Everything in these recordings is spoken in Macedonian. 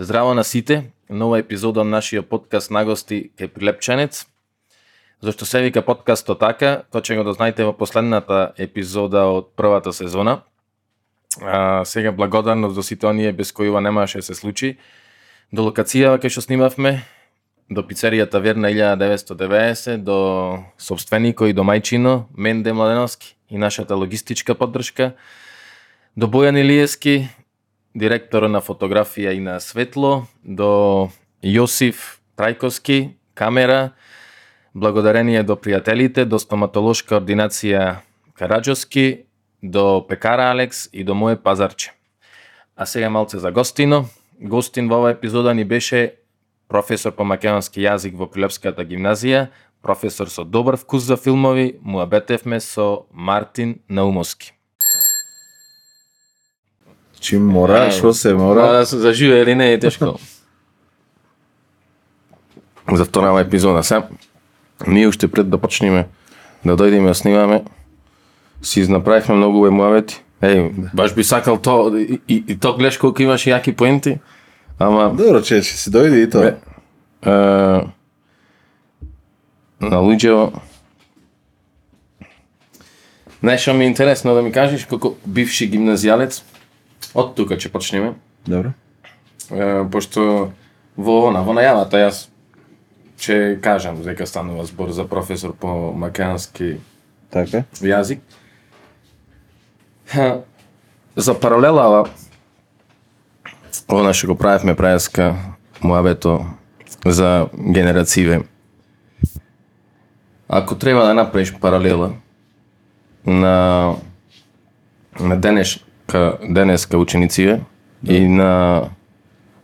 Здраво на сите, нова епизода на нашиот подкаст на гости кај Прилепченец. Зошто се вика подкастот така, тоа ќе го дознаете во последната епизода од првата сезона. А, сега благодарност до сите оние без кои ова немаше да се случи. До локацијава кај што снимавме, до пицеријата Верна 1990, до собственикот и до мајчино, Менде Младеновски и нашата логистичка поддршка, до Бојан Илиевски, директор на фотографија и на светло, до Јосиф Трајковски, камера, благодарение до пријателите, до стоматолошка ординација Караджоски, до пекара Алекс и до моје пазарче. А сега малце за гостино. Гостин во оваа епизода ни беше професор по македонски јазик во Прилепската гимназија, професор со добар вкус за филмови, муабетевме со Мартин Наумовски. Чим мора, што се мора. Да се заживе или не е тешко. За вторава епизода се. Ние уште пред да почнеме да дојдеме да снимаме, си направивме многу емуавети. Еј, баш би сакал то, и, и, и то гледаш колку имаш јаки поенти, ама... Добро, че ќе си дојде и тоа. Е, на Луѓево, Нешто ми е интересно да ми кажеш како бивши гимназијалец, од тука ќе почнеме. Добро. Е, пошто во она, во најавата јас ќе кажам дека станува збор за професор по македонски Така. јазик. Ха, За паралелава, она што го правевме преска муабето за генерације. Ако треба да направиш паралела на на денешка денеска ученициве и на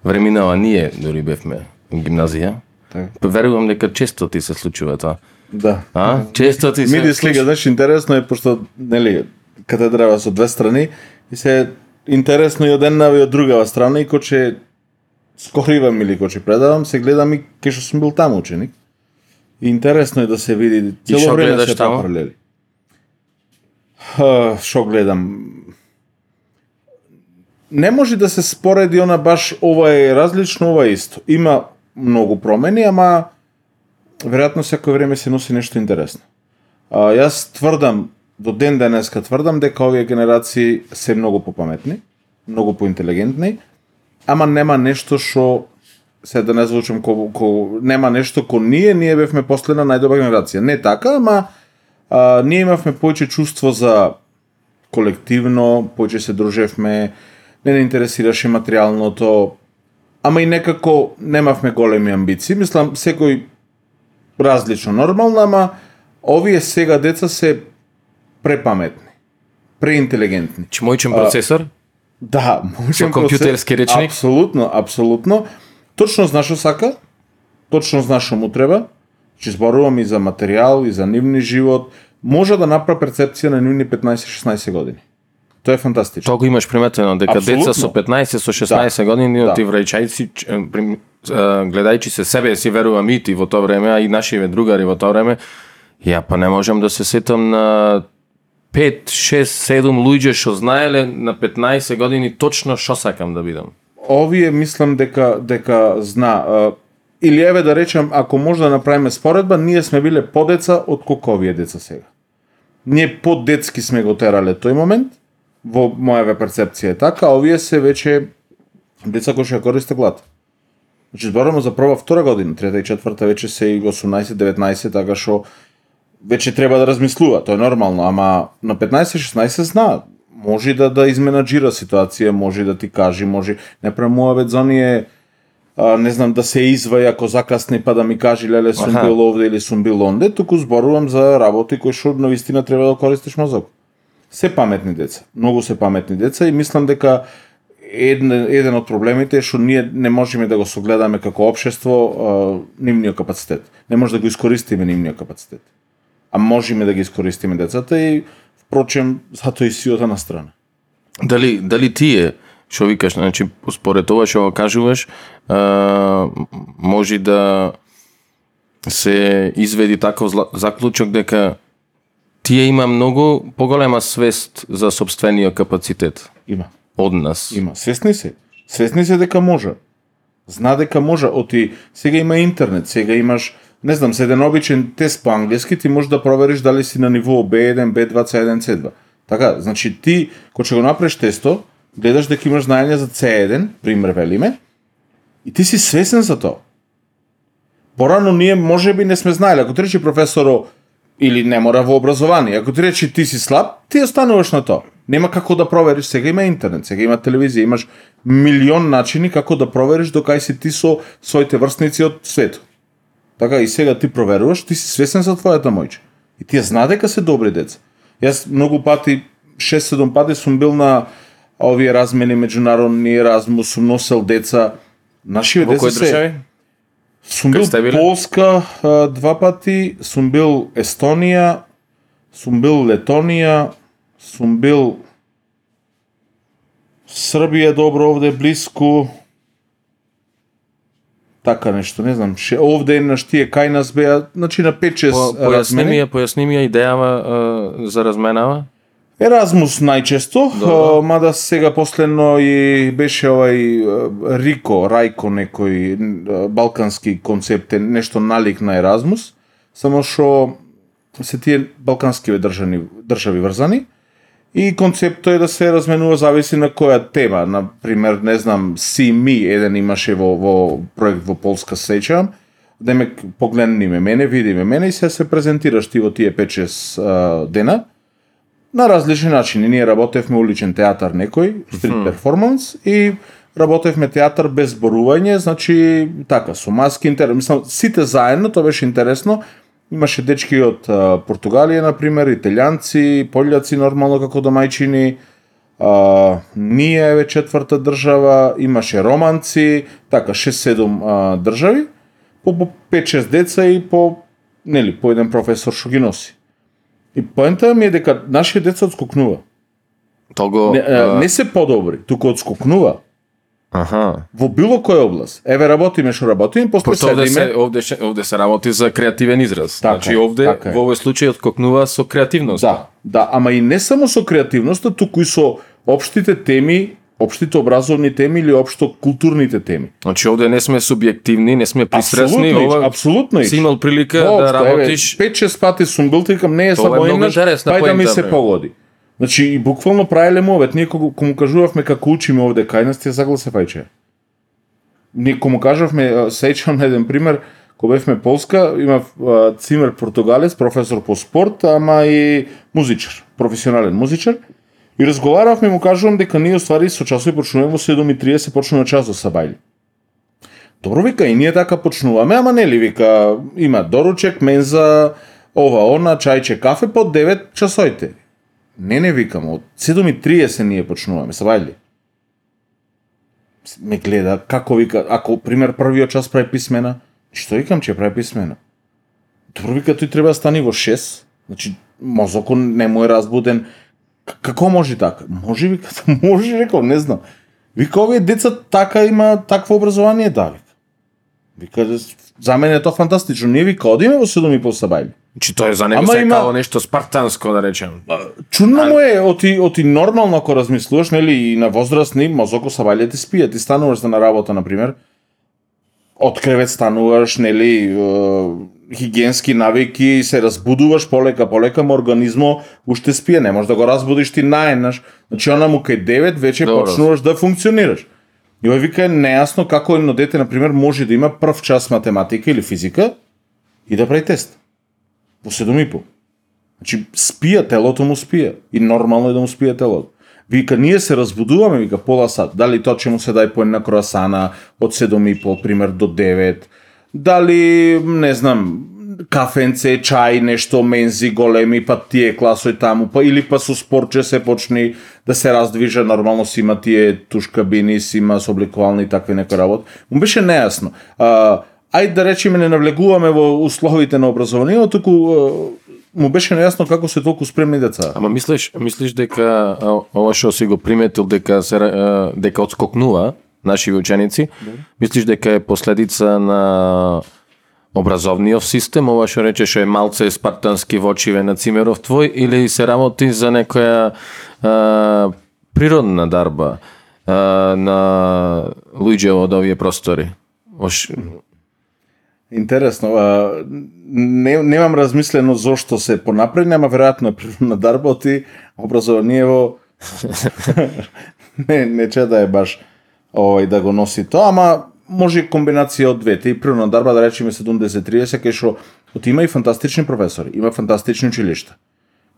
времинава ние дори бевме во гимназија. Така. Верувам дека често ти се случува тоа. Да. А? Често ти се Миди слика, знаеш, интересно е пошто нели катедрава со две страни и се интересно и од еднава и од другава страна и кога скоривам или кога предавам, се гледам и кај што сум бил таму ученик. И интересно е да се види цело време гледаш се таму? паралели. Што гледам? Не може да се спореди она баш ова е различно, ова е исто. Има многу промени, ама веројатно секој време се носи нешто интересно. А, јас тврдам, до ден денеска тврдам дека овие генерации се многу попаметни, многу поинтелигентни, ама нема нешто што се да не звучам ко, ко нема нешто ко ние, ние бевме последна најдобра генерација. Не така, ама а, ние имавме повеќе чувство за колективно, повеќе се дружевме, не не интересираше материјалното, ама и некако немавме големи амбиции. Мислам, секој различно нормално, ама овие сега деца се препаметни, преинтелигентни. Чмојчен процесор? Да, можем Со компјутерски речник? Апсолутно, апсолутно. Точно зна што сака, точно зна што му треба. Че зборувам и за материјал, и за нивни живот. Може да направи перцепција на нивни 15-16 години. Тоа е фантастично. Тоа го имаш приметено дека Апсолутно. деца со 15 со 16 години Да. ти а, гледајќи се себе си верувам и ти во тоа време а и нашиве другари во тоа време ја па не можам да се сетам на 5, 6, 7 луѓе што знаеле на 15 години точно што сакам да бидам. Овие мислам дека дека зна или еве да речем ако може да направиме споредба, ние сме биле подеца од колку овие деца сега. Ние поддетски сме го терале тој момент, во мојава перцепција е така, а овие се веќе деца кои што ја користе глад. Значи зборуваме за прва втора година, трета и четврта веќе се и 18, 19, така што веќе треба да размислува, тоа е нормално, ама на 15-16 зна, може да да изменаџира ситуација, може да ти кажи, може не премуавет за оние а, не знам да се изваја ако закасни па да ми кажи леле сум Аха. бил овде или сум бил онде, туку зборувам за работи кои што на вистина треба да користиш мозок. Се паметни деца, многу се паметни деца и мислам дека еден, еден од проблемите е што ние не можеме да го согледаме како општество нивниот капацитет. Не може да го искористиме нивниот капацитет. А можеме да ги искористиме децата и впрочем затоа и сиота на страна. Дали дали тие што викаш, значи според ова што кажуваш, а, може да се изведи таков заклучок дека тие има многу поголема свест за собствениот капацитет Има. од нас. Има. Свесни се. Свесни се дека може. Зна дека може, оти сега има интернет, сега имаш не знам, за еден обичен тест по англиски ти можеш да провериш дали си на ниво B1, B2, C1, C2. Така, значи ти, кога ќе го направиш тесто, гледаш дека имаш знаење за C1, пример велиме, и ти си свесен за тоа. Порано ние може би не сме знаеле, ако ти речи професоро или не мора во образование, ако ти речи ти си слаб, ти остануваш на тоа. Нема како да провериш, сега има интернет, сега има телевизија, имаш милион начини како да провериш докај си ти со своите врсници од светот. Така и сега ти проверуваш, ти си свесен за твојата мојче. И тие знае дека се добри деца. Јас многу пати, 6-7 пати сум бил на овие размени меѓународни Еразмус, сум носел деца. Нашиве Во деца се? Сум бил? Полска два пати, сум бил Естонија, сум бил Летонија, сум бил Србија добро овде блиску. Така нешто, не знам, ше, овде на тие кај нас беа, значи на 5-6 По, појасни размени. ми ја, појасни ми ја идејава за разменава. Еразмус најчесто, Добро. а, мада сега последно и беше овај Рико, Рајко некој балкански концепт, е нешто налик на Еразмус, само што се тие балкански држави, држави врзани. И концептот е да се разменува зависи на која тема, на пример, не знам, See еден имаше во, во проект во Полска сеќавам, демек погледни ме мене, види ме мене и се се презентираш ти во тие 5-6 а, дена на различни начини. Ние работевме уличен театар некој, стрит перформанс и работевме театар без зборување, значи така со маски интерес, мислам сите заедно, тоа беше интересно. Имаше дечки од а, Португалија на пример, италијанци, пољаци нормално како домајчини. А, ние еве четврта држава, имаше романци, така 6-7 а, држави, по, по 5-6 деца и по нели по еден професор што ги носи. И поента ми е дека нашите деца одскокнува. Того, Не, а, не се подобри, туку одскокнува аха. во било која област. Еве работиме што работиме, после Пошто овде се, седиме. овде, ше- овде се работи за креативен израз. Така значи овде така во овој случај откокнува со креативност. Да, да, ама и не само со креативноста, туку и со општите теми, општите образовни теми или општо културните теми. Значи овде не сме субјективни, не сме пристрасни, ова апсолутно. си имал прилика да Воопшто, еве, работиш 5-6 пати сум бил, тикам не е само еднаш, пај да ми се погоди. Значи, и буквално правеле мовет. Ние кога кому кажувавме како учиме овде кај нас, тие загласе фајче. Ние кому кажавме, сеќавам на еден пример, кога бевме Полска, имав а, цимер португалец, професор по спорт, ама и музичар, професионален музичар. И разговаравме и му кажувам дека ние оствари со часови почнуваме во 7:30 почнува час да до Сабајли. Добро вика, и ние така почнуваме, ама нели вика, има доручек, менза, ова, она, чајче, кафе по 9 часоите. Не, не викам, од 7.30 ние почнуваме, Сабајли. Ме гледа, како вика, ако, пример, првиот час прави писмена, што викам, че прави писмена? Добро вика, тој треба да стани во 6, значи, мозокот не му е разбуден, Како може така? Може вика, може рекол, не знам. Вика овие деца така има такво образование да вика. Вика за мене е тоа фантастично. Ние вика одиме во 7 и пол сабајли. Значи тоа е за него се има- као нешто спартанско да речем. Чудно му е, оти, оти нормално ако размислуваш, нели, и на возрастни, мозоко сабајле ти спијат. Ти стануваш за на работа, например, од кревет стануваш, нели, хигиенски навики, се разбудуваш полека, полека, ма организмо уште спие, не можеш да го разбудиш ти наеднаш. Значи, она му кај 9 вече Добро. почнуваш да функционираш. И овој вика е нејасно како едно дете, например, може да има прв час математика или физика и да прави тест. Во 7 и пол. Значи, спија, телото му спија. И нормално е да му спие телото. Вика, ние се разбудуваме, вика, пола сат. Дали тоа ќе му се дај по една круасана од 7 и пол, пример, до 9. Дали, не знам, кафенце, чај, нешто, мензи големи, па тие класој таму, па или па со спорче се почни да се раздвижа, нормално си има тие туш кабини, си има собликувални и такви некои работи. Му беше нејасно. А, ајде да речеме не навлегуваме во условите на образованието, туку му беше нејасно како се толку спремни деца. Ама мислиш, мислиш дека ова што си го приметил дека се дека одскокнува нашиви ученици, мислиш дека е последица на образовниот систем, ова што речеш е малце спартански во очиве на Цимеров твој или се работи за некоја а, природна дарба? а, на луѓе од овие простори. Ош, Интересно, а, не, немам размислено зошто се понапредни, ама веројатно природна дарба, оти образованиево не, не че да е баш овој да го носи тоа, ама може и комбинација од двете. И прво на дарба, да речеме 70-30, кај што оти има и фантастични професори, има фантастични училишта,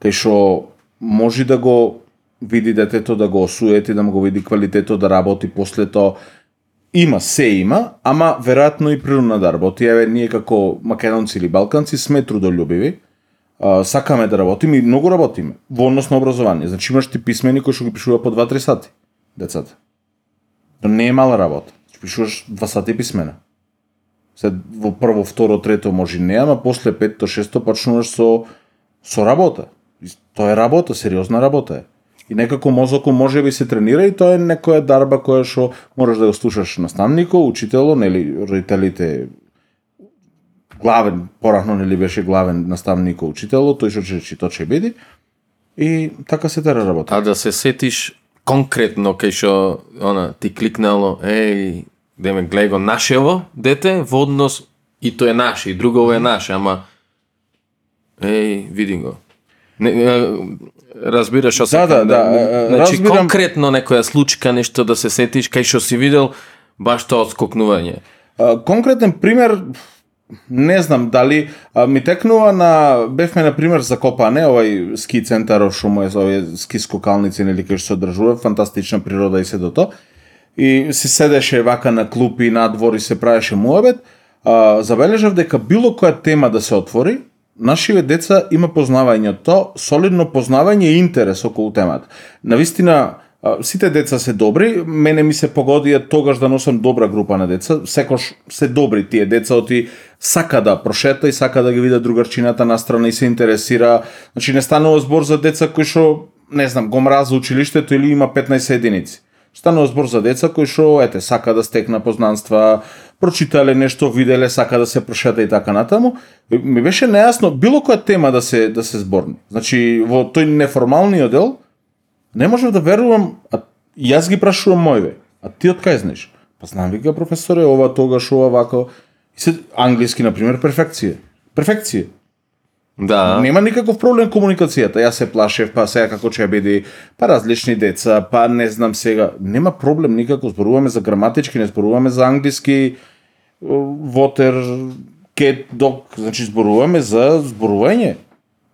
кај што може да го види детето, да го осуети, да му го види квалитето, да работи после тоа. Има, се има, ама веројатно и природна дарба. Оти еве ние како македонци или балканци сме трудолюбиви, а, сакаме да работиме и многу работиме во однос на образование. Значи имаш ти писмени кои што ги пишува по 2-3 сати децата. То не е мала работа. ќе пишуваш два сати писмена. Се во прво, второ, трето може и не, ама после петто, шесто почнуваш со со работа. Тоа е работа, сериозна работа е. И некако мозокот може би се тренира и тоа е некоја дарба која што можеш да го слушаш наставникот, учителот, нели родителите главен, порано нели беше главен наставникот, учителот, тој што ќе чито ќе биде. И така се тера работа. а да се сетиш конкретно кај што она ти кликнало, еј, деме гледај го нашево дете во однос и тој е наше, и друго е наше, ама еј, види го. Не, разбираш што Да, да, да, е, Значи разбирам. конкретно некоја случка, нешто да се сетиш кај што си видел баш тоа одскокнување. Конкретен пример не знам дали а, ми текнува на бевме на пример за Копане, овај ски центар што му е за овие ски скокалници нели кај што се одржува, фантастична природа и се до тоа. И се седеше вака на клупи надвор и се правеше муабет. А, забележав дека било која тема да се отвори, нашиве деца има познавање тоа, солидно познавање и интерес околу темата. Навистина, вистина сите деца се добри, мене ми се погодија тогаш да носам добра група на деца, секош се добри тие деца, оти сака да прошета и сака да ги види другарчината настрана и се интересира. Значи не станува збор за деца кои што, не знам, го мраза училиштето или има 15 единици. Станува збор за деца кои што ете сака да стекна познанства, прочитале нешто, виделе, сака да се прошета и така натаму. Ми беше нејасно било која тема да се да се зборни. Значи во тој неформалниот дел не можев да верувам, а јас ги прашувам мојве. А ти од кај знаеш? Па знам вика професоре, ова тогаш ова вако. И се англиски на пример перфекција. Перфекција. Да. Нема никаков проблем комуникацијата. Јас се плашев, па сега како ќе биде, па различни деца, па не знам сега. Нема проблем никако, зборуваме за граматички, не зборуваме за англиски, вотер, кет, док, значи зборуваме за зборување.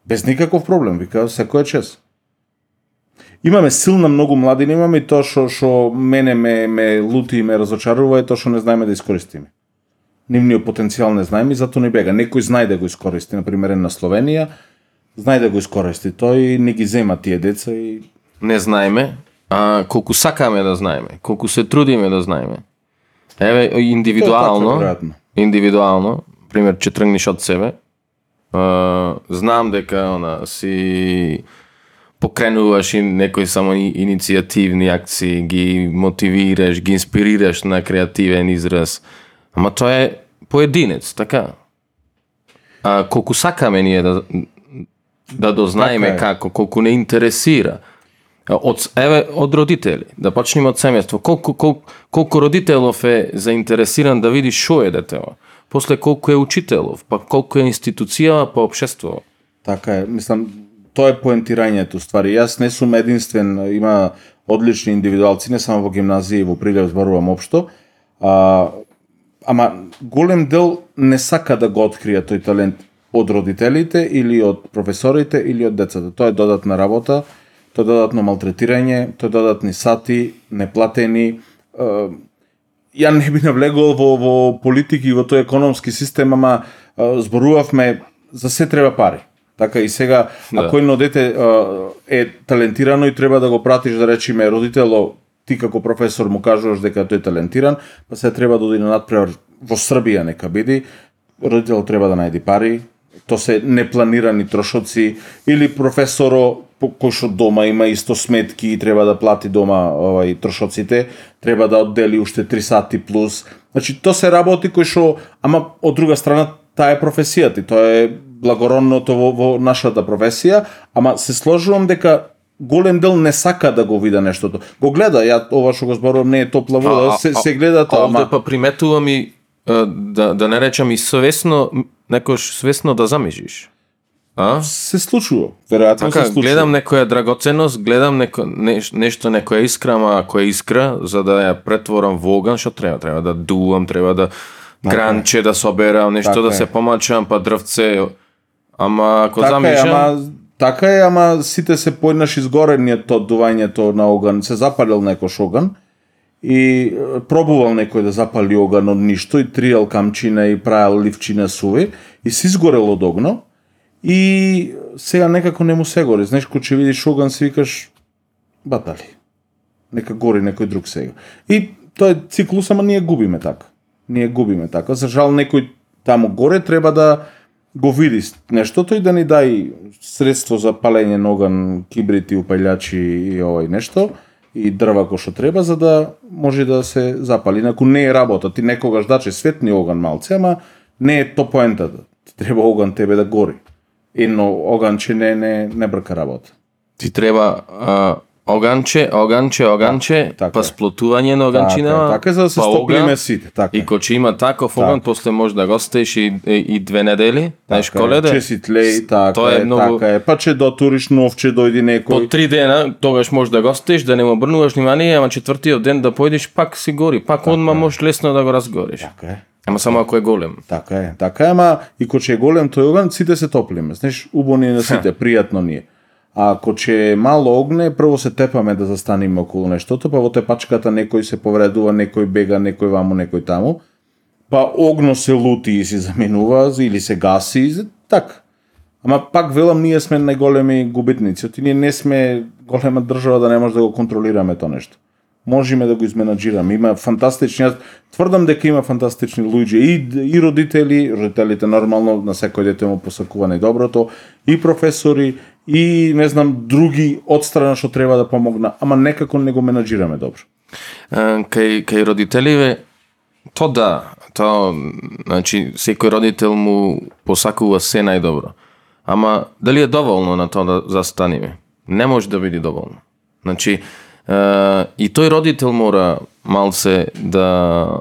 Без никаков проблем, вика, секој чест. Имаме силна многу младини, имаме и тоа што што мене ме ме лути и ме разочарува е тоа што не знаеме да искористиме. Нивниот потенцијал не знаеме и затоа не бега. Некој знае да го искористи, на пример на Словенија, знае да го искористи тој и не ги зема тие деца и не знаеме, а колку сакаме да знаеме, колку се трудиме да знаеме. Еве индивидуално, така, индивидуално, пример ќе тргнеш од себе, а, знам дека она си покренуваш и некои само иницијативни акции, ги мотивираш, ги инспирираш на креативен израз. Ама тоа е поединец, така. А колку сакаме ние да да дознаеме Така како, колку не интересира. Од, еве, од родители, да почнеме од семејство. Колку, колку, колку родителов е заинтересиран да види шо е детево. После колку е учителов, па колку е институција, па обшество. Така е, мислам, тоа е поентирањето ствари. Јас не сум единствен, има одлични индивидуалци, не само во гимназија и во прилеп зборувам општо. А, ама голем дел не сака да го открие тој талент од родителите или од професорите или од децата. Тоа е додатна работа, тоа е додатно малтретирање, тоа е додатни сати, неплатени. Ја не би навлегол во, во политики и во тој економски систем, ама зборувавме за се треба пари. Така и сега, Да. ако едно дете е, талентирано и треба да го пратиш да речеме родитело, ти како професор му кажуваш дека тој е талентиран, па се треба да оди на надпревар во Србија нека биде, родител треба да најди пари, то се непланирани трошоци или професоро кој што дома има исто сметки и треба да плати дома овај трошоците, треба да оддели уште 3 сати плюс. Значи то се работи кои што ама од друга страна таа е професијата и тоа е благородното во, во нашата професија, ама се сложувам дека голем дел не сака да го види нештото. Го гледа, ја ова што го зборувам не е топла вода, се, се гледа тоа, Овде ама па приметувам и да, да не речам и свесно, некош свесно да замижиш. А? се случува. Веројатно Така, се случува. гледам некоја драгоценност, гледам неко, неш, нешто, некоја искра, ама ако е искра, за да ја претворам во оган, што треба? Треба да дувам, треба да гранче да соберам, нешто Така да се помачам, па дрвце. Ама ако Така е, замижам, ама така е, ама сите се поеднаш изгорениот од дувањето на оган, се запалил некош оган и е, пробувал некој да запали оган од ништо и триел камчина и правил ливчина суви и се изгорел од огно и сега некако не му се гори. Знаеш, кога ќе видиш оган си викаш батали. Нека гори некој друг сега. И тоа е циклус, ама ние губиме така. Ние губиме така. За жал некој таму горе треба да го види нештото и да ни дај средство за палење на оган, кибрити, упаљачи и овој нешто и дрва кој што треба за да може да се запали. Инаку не е работа, ти некогаш даче светни оган малце, ама не е то поентата. Ти треба оган тебе да гори. Едно оганче не не не брка работа. ти треба а, оганче, оганче, оганче, така па сплотување на оганчинава, Така, така за да се па стоплиме сите, така. И кога има таков оган, Така. после може да го стееш и, и, и две недели, знаеш Така е, коледе? Чесит леј, така Тоа е е, многу- така е. Па че дотуриш нов, че дојди По некој. три дена, тогаш можеш да го стеш, да не му обрнуваш внимание, ама четвртиот ден да појдеш, пак си гори, пак одма можеш лесно да го разгориш. Така е. Ама само ако е голем. Така е, така е, ама и кога е голем тој оган, сите се топлиме. Знаеш, убаво ни е на сите, пријатно ни е. А ако че е мало огне, прво се тепаме да застанеме околу нештото, па во тепачката некој се повредува, некој бега, некој ваму, некој таму. Па огно се лути и се заминува, или се гаси, така. Ама пак велам, ние сме најголеми губитници. Оти ние не сме голема држава да не може да го контролираме тоа нешто. Можеме да го изменаджираме. Има фантастични, аз тврдам дека има фантастични луѓе и, и родители, родителите нормално на секој дете му посакува најдоброто, и професори, и не знам други одстрана што треба да помогна, ама некако не го менаџираме добро. Кај, кај родителиве, то да, то, значи, секој родител му посакува се најдобро. Ама, дали е доволно на тоа да застанеме? Не може да биде доволно. Значи, и тој родител мора малце да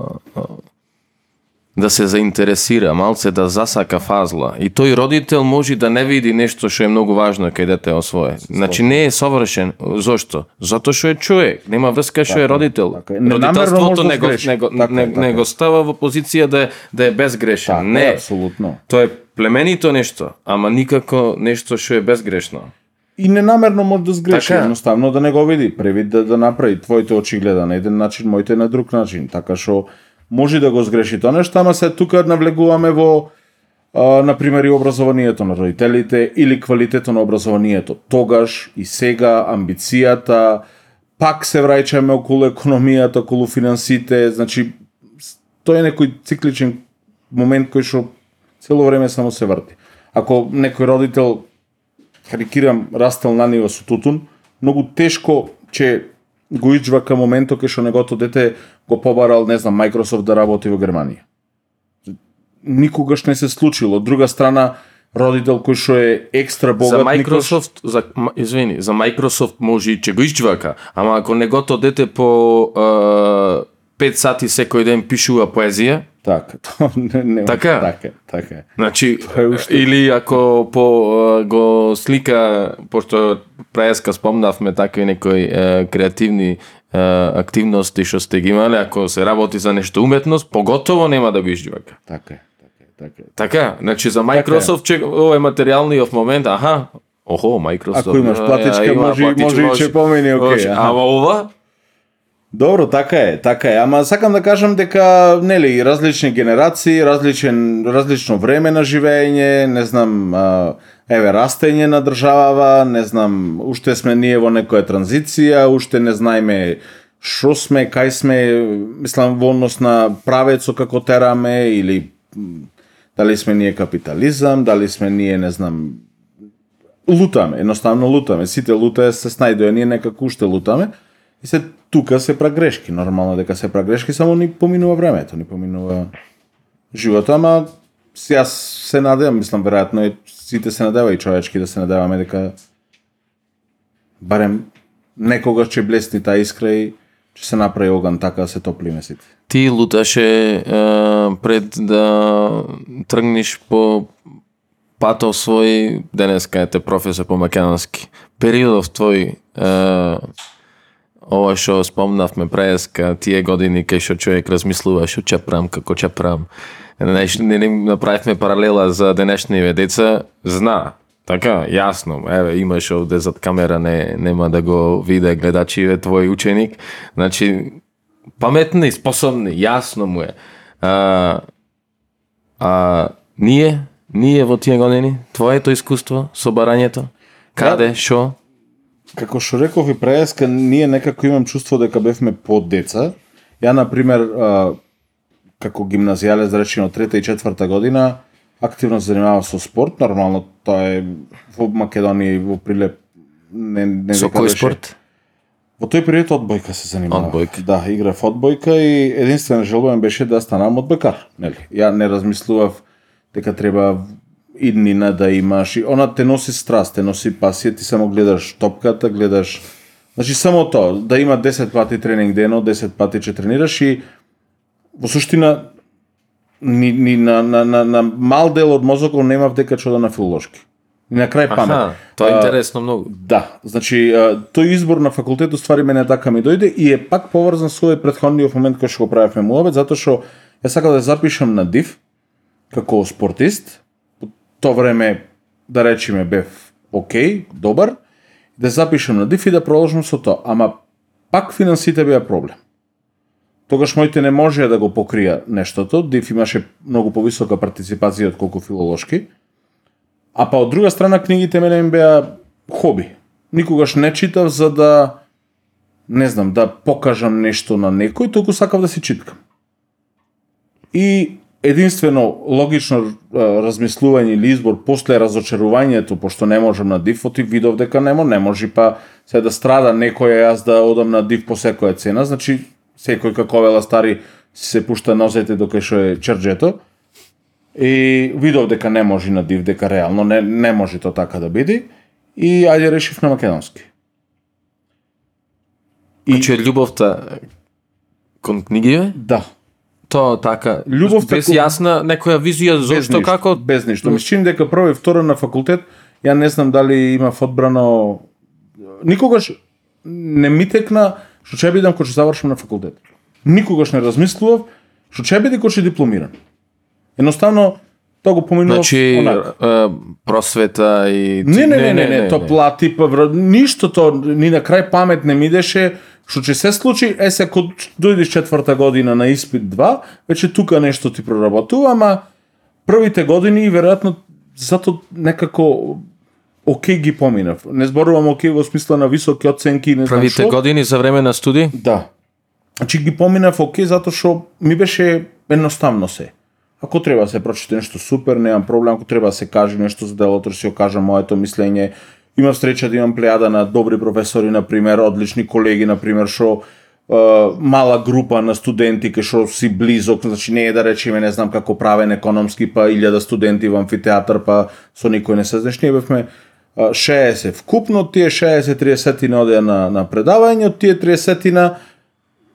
да се заинтересира, малце да засака фазла. И тој родител може да не види нешто што е многу важно кај дете освое. Значи не е совршен. Зошто? Затоа што е човек, нема врска што е родител. така може Родителството да не го, не го, Така не, така не е. го става во позиција да, е- да е безгрешен. Така, не, е, апсолутно. тоа е племенито нешто, ама никако нешто што е безгрешно. И ненамерно може да сгреши, Така. едноставно да не го види, превид да, да направи твоите очи гледа на еден начин, моите на друг начин, така што може да го сгреши тоа нешто, ама се тука навлегуваме во а, на пример и образованието на родителите или квалитетот на образованието. Тогаш и сега амбицијата, пак се враќаме околу економијата, околу финансите, значи тоа е некој цикличен момент кој што цело време само се врти. Ако некој родител карикирам растел на него со тутун, многу тешко ќе го иджва кај моментот кај што негото дете го побарал, не знам, Microsoft да работи во Германија. Никогаш не се случило. Од друга страна, родител кој што е екстра богат, за Microsoft, за, м- извини, за Microsoft може и че го исчвака, ама ако негото дете по е, 5 сати секој ден пишува поезија, Така, тоа не, не, Така? така, е, така е. Значи, е уште- или ако по го слика, пошто преска спомнавме такви некои а, креативни активности што сте ги имале, ако се работи за нешто уметност, поготово нема да го изживака. Така е, така е, така е. Така, значи за Microsoft че ова е материјалниот момент, аха, охо, Microsoft. Ако имаш платичка, има може, и- може и че помени, окей. Може. Ама ова, Добро, така е, така е. Ама сакам да кажам дека нели различни генерации, различен различно време на живење, не знам, еве растење на државава, не знам, уште сме ние во некоја транзиција, уште не знаеме што сме, кај сме, мислам во однос на правецо како тераме или дали сме ние капитализам, дали сме ние, не знам, лутаме, едноставно лутаме. Сите лутае се снајдоа, ние некако уште лутаме. И се тука се пра грешки, нормално дека се пра грешки, само ни поминува времето, ни поминува животот, ама јас се надевам, мислам веројатно е сите се надева и човечки да се надеваме дека барем некогаш ќе блесни таа искра и ќе се направи оган така да се топлиме сите. Ти луташе е, пред да тргнеш по патов свој, денеска ете професор по македонски. Периодов твој е, ова што спомнавме преска, тие години кај што човек размислува што ќе правам, како ќе правам. Неш, не, не направивме паралела за денешниве деца, зна, така, јасно, еве, имаш овде зад камера, не, нема да го виде гледачиве твој ученик, значи, паметни, способни, јасно му е. А, а ние, ние во тие години, твоето искуство со барањето, каде, што? Како што реков и преска, ние некако имам чувство дека бевме под деца. Ја, на пример, а, како гимназијалец, да речеме, од трета и четврта година, активно се занимава со спорт, нормално тоа е во Македонија и во Прилеп не, не Со кој спорт? Во тој период одбојка се занимава. Одбојка. Да, играв одбојка и единствена желба беше да станам одбојкар, нели? Ја не размислував дека треба иднина да имаш и она те носи страст, те носи пасија, ти само гледаш топката, гледаш Значи само тоа, да има 10 пати тренинг дено, 10 пати ќе тренираш и во суштина ни, ни на, на, на, на мал дел од мозокот немав дека одам на филолошки. И на крај памет. Аха, тоа е А, интересно многу. Да, значи а, тој избор на факултет ствари мене така ми дојде и е пак поврзан со овој претходниот момент кој што го правевме муабет, затоа што јас сакав да запишам на ДИВ како спортист. То време да речеме бев окей, добар, да запишам на ДИВ и да продолжам со тоа, ама пак финансите беа проблем. Тогаш моите не можеа да го покрија нештото, ДИВ имаше многу повисока партиципација од колку филолошки. А па од друга страна книгите мене им беа хоби. Никогаш не читав за да не знам, да покажам нешто на некој, толку сакав да си читкам. И единствено логично размислување или избор после разочарувањето, пошто не можам на див, оти видов дека немо, не може па се да страда некој а јас да одам на див по секоја цена, значи секој како вела стари се пушта нозете докај што е чрџето. И видов дека не може на див, дека реално не, не може то така да биде. И ајде решив на македонски. И Значи љубовта кон книгиве, да, тоа така, Љубовта без јасна некоја визија без зошто ништо, како без ништо. Ми чини дека прво и второ на факултет, ја не знам дали има одбрано никогаш не ми текна што ќе бидам кога ќе завршам на факултет. Никогаш не размислував што ќе биде кога ќе дипломирам. Едноставно тоа го поминував Значи, онака. е, просвета и... Не, не, не, не, не, то плати, па ништо то ни на крај памет не ми идеше што ќе се случи, е се кога дојдеш четврта година на испит 2, веќе тука нешто ти проработува, ама првите години веројатно зато некако окей ги поминав. Не зборувам окей во смисла на високи оценки и не знам Првите што. години за време на студии? Да. Значи ги поминав окей затоа што ми беше едноставно се. Ако треба да се прочита нешто супер, немам проблем, ако треба да се каже нешто за делото, да си го кажам моето мислење. Имав среќа да имам плејада на добри професори, на пример, одлични колеги, на пример, што мала група на студенти кај што си близок, значи не е да речеме не знам како правен економски, па илјада студенти во амфитеатар, па со никој не се знаеш, ние бевме 60 вкупно, тие 60-30 на одеа на, на предавање, тие 30 на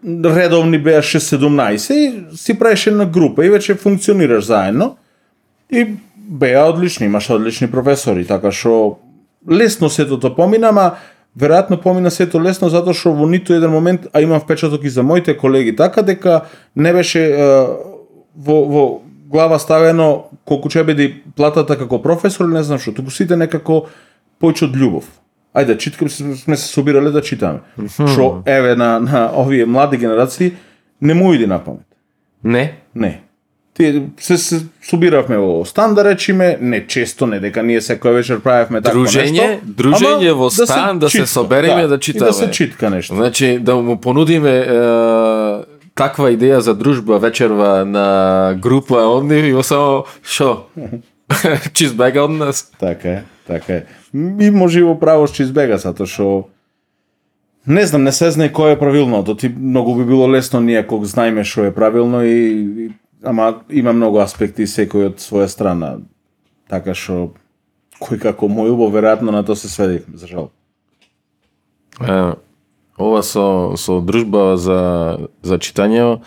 редовни беше 17 и си правеше една група и веќе функционираш заедно. И беа одлични, имаш одлични професори, така што лесно сето тоа помина, ама веројатно помина сето лесно затоа што во ниту еден момент, а имам впечаток и за моите колеги така дека не беше е, во, во глава ставено колку ќе биде да платата како професор не знам што, туку сите некако појче од љубов. Ајде, читкам, сме се собирале да читаме. Што, еве, на, на овие млади генерации, не му иди на памет. Не. Не. Тие се, се собиравме во стан да речиме, не често, не дека ние секој вечер правевме такво Дружење, нешто. дружење во стан, да се читка, собереме, да И читаме. да се читка нешто. Значи, да му понудиме е, таква идеја за дружба вечерва на група од нив и само шо? Чизбега од нас. Така е, така е. И може и во право што избега, затоа што не знам, не се знае кој е правилното. Ти многу би било лесно ние кога знаеме што е правилно и, и ама има многу аспекти секој од своја страна. Така што кој како мој убо веројатно на тоа се сведи за жал. Е, ова со со дружба за за читање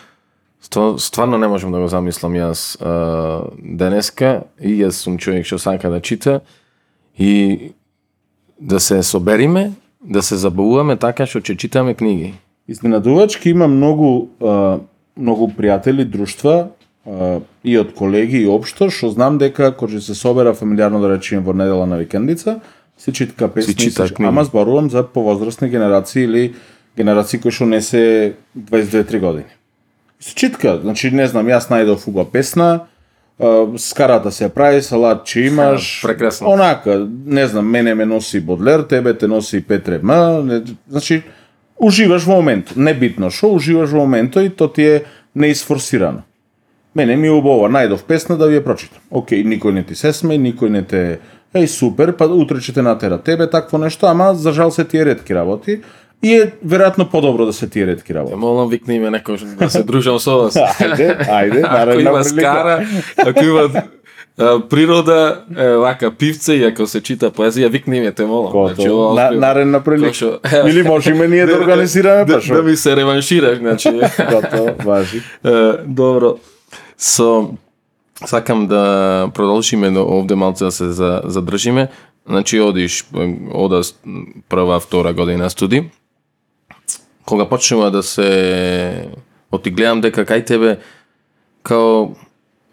стварно не можам да го замислам јас е, денеска и јас сум човек што сака да чита и да се собериме, да се забавуваме така што ќе читаме книги. Изненадувачки има многу а, многу пријатели, друштва а, и од колеги и општо што знам дека кога се собера фамилиарно да речеме во недела на викендица, се читка песни, чита се- книги. ама зборувам за повозрастни генерации или генерации кои што не се 22-3 години. Се читка, значи не знам, јас најдов убава песна, скарата се прави, салат че имаш. Прекрасно. Онака, не знам, мене ме носи Бодлер, тебе те носи Петре М, не, значи уживаш во моментот, не битно што, уживаш во моментот и то ти е неисфорсирано. Мене ми е убаво, најдов песна да ви ја прочитам. Океј, никој не ти се сме, никој не те Еј, супер, па утре ќе те натера тебе, такво нешто, ама за жал се тие ретки работи. И е веројатно подобро да се тие ретки работи. Молам викни ме некој да се дружам со вас. Ајде, ајде, ако има скара, ако има природа, е, вака пивце и ако се чита поезија, викни ме те молам. Значи, Готово. ова На, наредна прилика. Кошо. Или можеме ние да организираме, да, па што? да ми се реваншираш, значи. Готово, важи. Е, Добро. Со сакам да продолжиме до овде малце да се за- задржиме. Значи одиш ода прва, втора година студи. Кога почнува да се оти гледам дека кај тебе као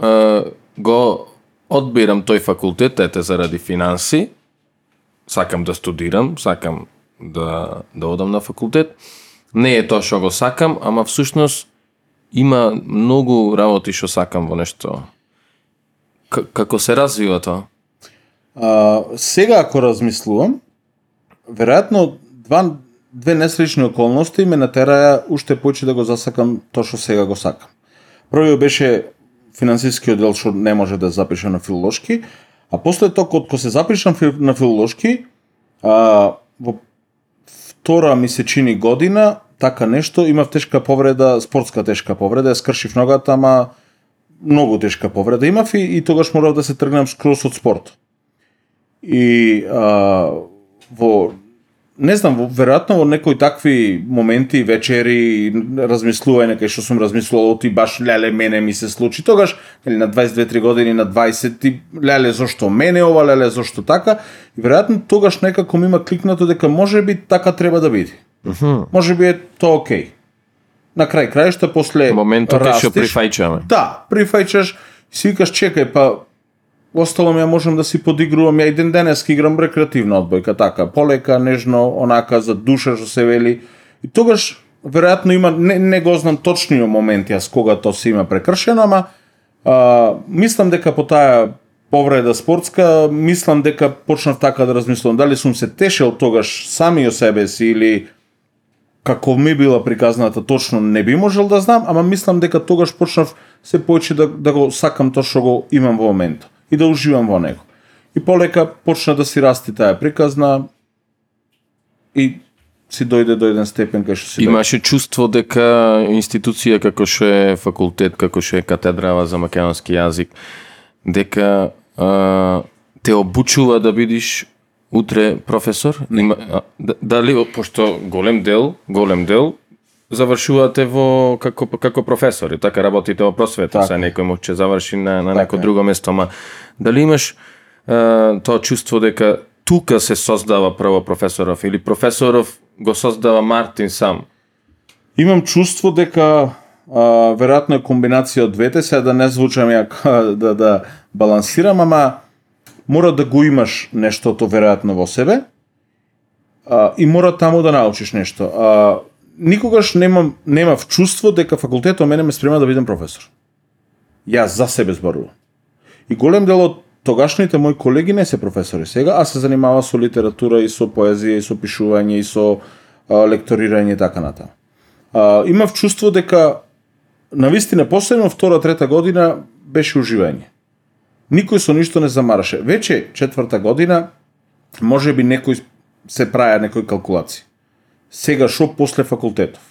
е, го одбирам тој факултет ете заради финанси. Сакам да студирам, сакам да да одам на факултет. Не е тоа што го сакам, ама всушност има многу работи што сакам во нешто. К како се развива тоа? А, сега ако размислувам, веројатно два две несречни околности ме натераа уште повеќе да го засакам тоа што сега го сакам. Првиот беше финансискиот дел што не може да запишам на филолошки, а после тоа кога се запишам на филолошки, а, во втора ми се чини година, така нешто, имав тешка повреда, спортска тешка повреда, скршив ногата, ама многу тешка повреда имав и, и тогаш морав да се тргнам скроз од спорт. И а, во не знам, веројатно во некои такви моменти, вечери, размислување кај што сум размислувал, оти баш леле мене ми се случи тогаш, или на 22-3 години, на 20 ти леле зошто мене ова, леле зошто така, и веројатно тогаш некако ми има кликнато дека може би така треба да биде. Може би е тоа окей. На крај крајшта после Моментот е што прифајчаме. Да, прифајчаш, си викаш чекај, па Осталом ја можам да си подигрувам, ја и ден денес играм рекреативна одбојка, така, полека, нежно, онака, за душа, што се вели. И тогаш, веројатно има, не, не го знам точниот момент јас кога тоа се има прекршено, ама а, мислам дека по таа повреда спортска, мислам дека почнав така да размислувам, дали сум се тешел тогаш сами о себе си или како ми била приказната точно не би можел да знам, ама мислам дека тогаш почнав се повеќе да, да го сакам тоа што го имам во моментот и да уживам во него. И полека почна да си расти таа приказна и си дојде до еден степен кај што си дојде. Имаше чувство дека институција како што е факултет, како што е катедрава за македонски јазик, дека а, те обучува да бидиш утре професор? Има, дали, пошто голем дел, голем дел, завршувате во како како професори, така работите во просвета, Така. се некој може ќе заврши на на Така некое е. друго место, ама дали имаш а, тоа чувство дека тука се создава прво професоров или професоров го создава Мартин сам? Имам чувство дека а, веројатно е комбинација од двете, сега да не звучам ја да да балансирам, ама мора да го имаш нештото веројатно во себе а, и мора таму да научиш нешто. А, никогаш немам немав чувство дека факултетот мене ме спрема да бидам професор. Јас за себе зборувам. И голем дел од тогашните мои колеги не се професори сега, а се занимава со литература и со поезија и со пишување и со а, лекторирање и така натаму. А, имав чувство дека на вистина последно втора трета година беше уживање. Никој со ништо не замараше. Веќе четврта година може би некој се праја некој калкулација. Сега шо после факултетов?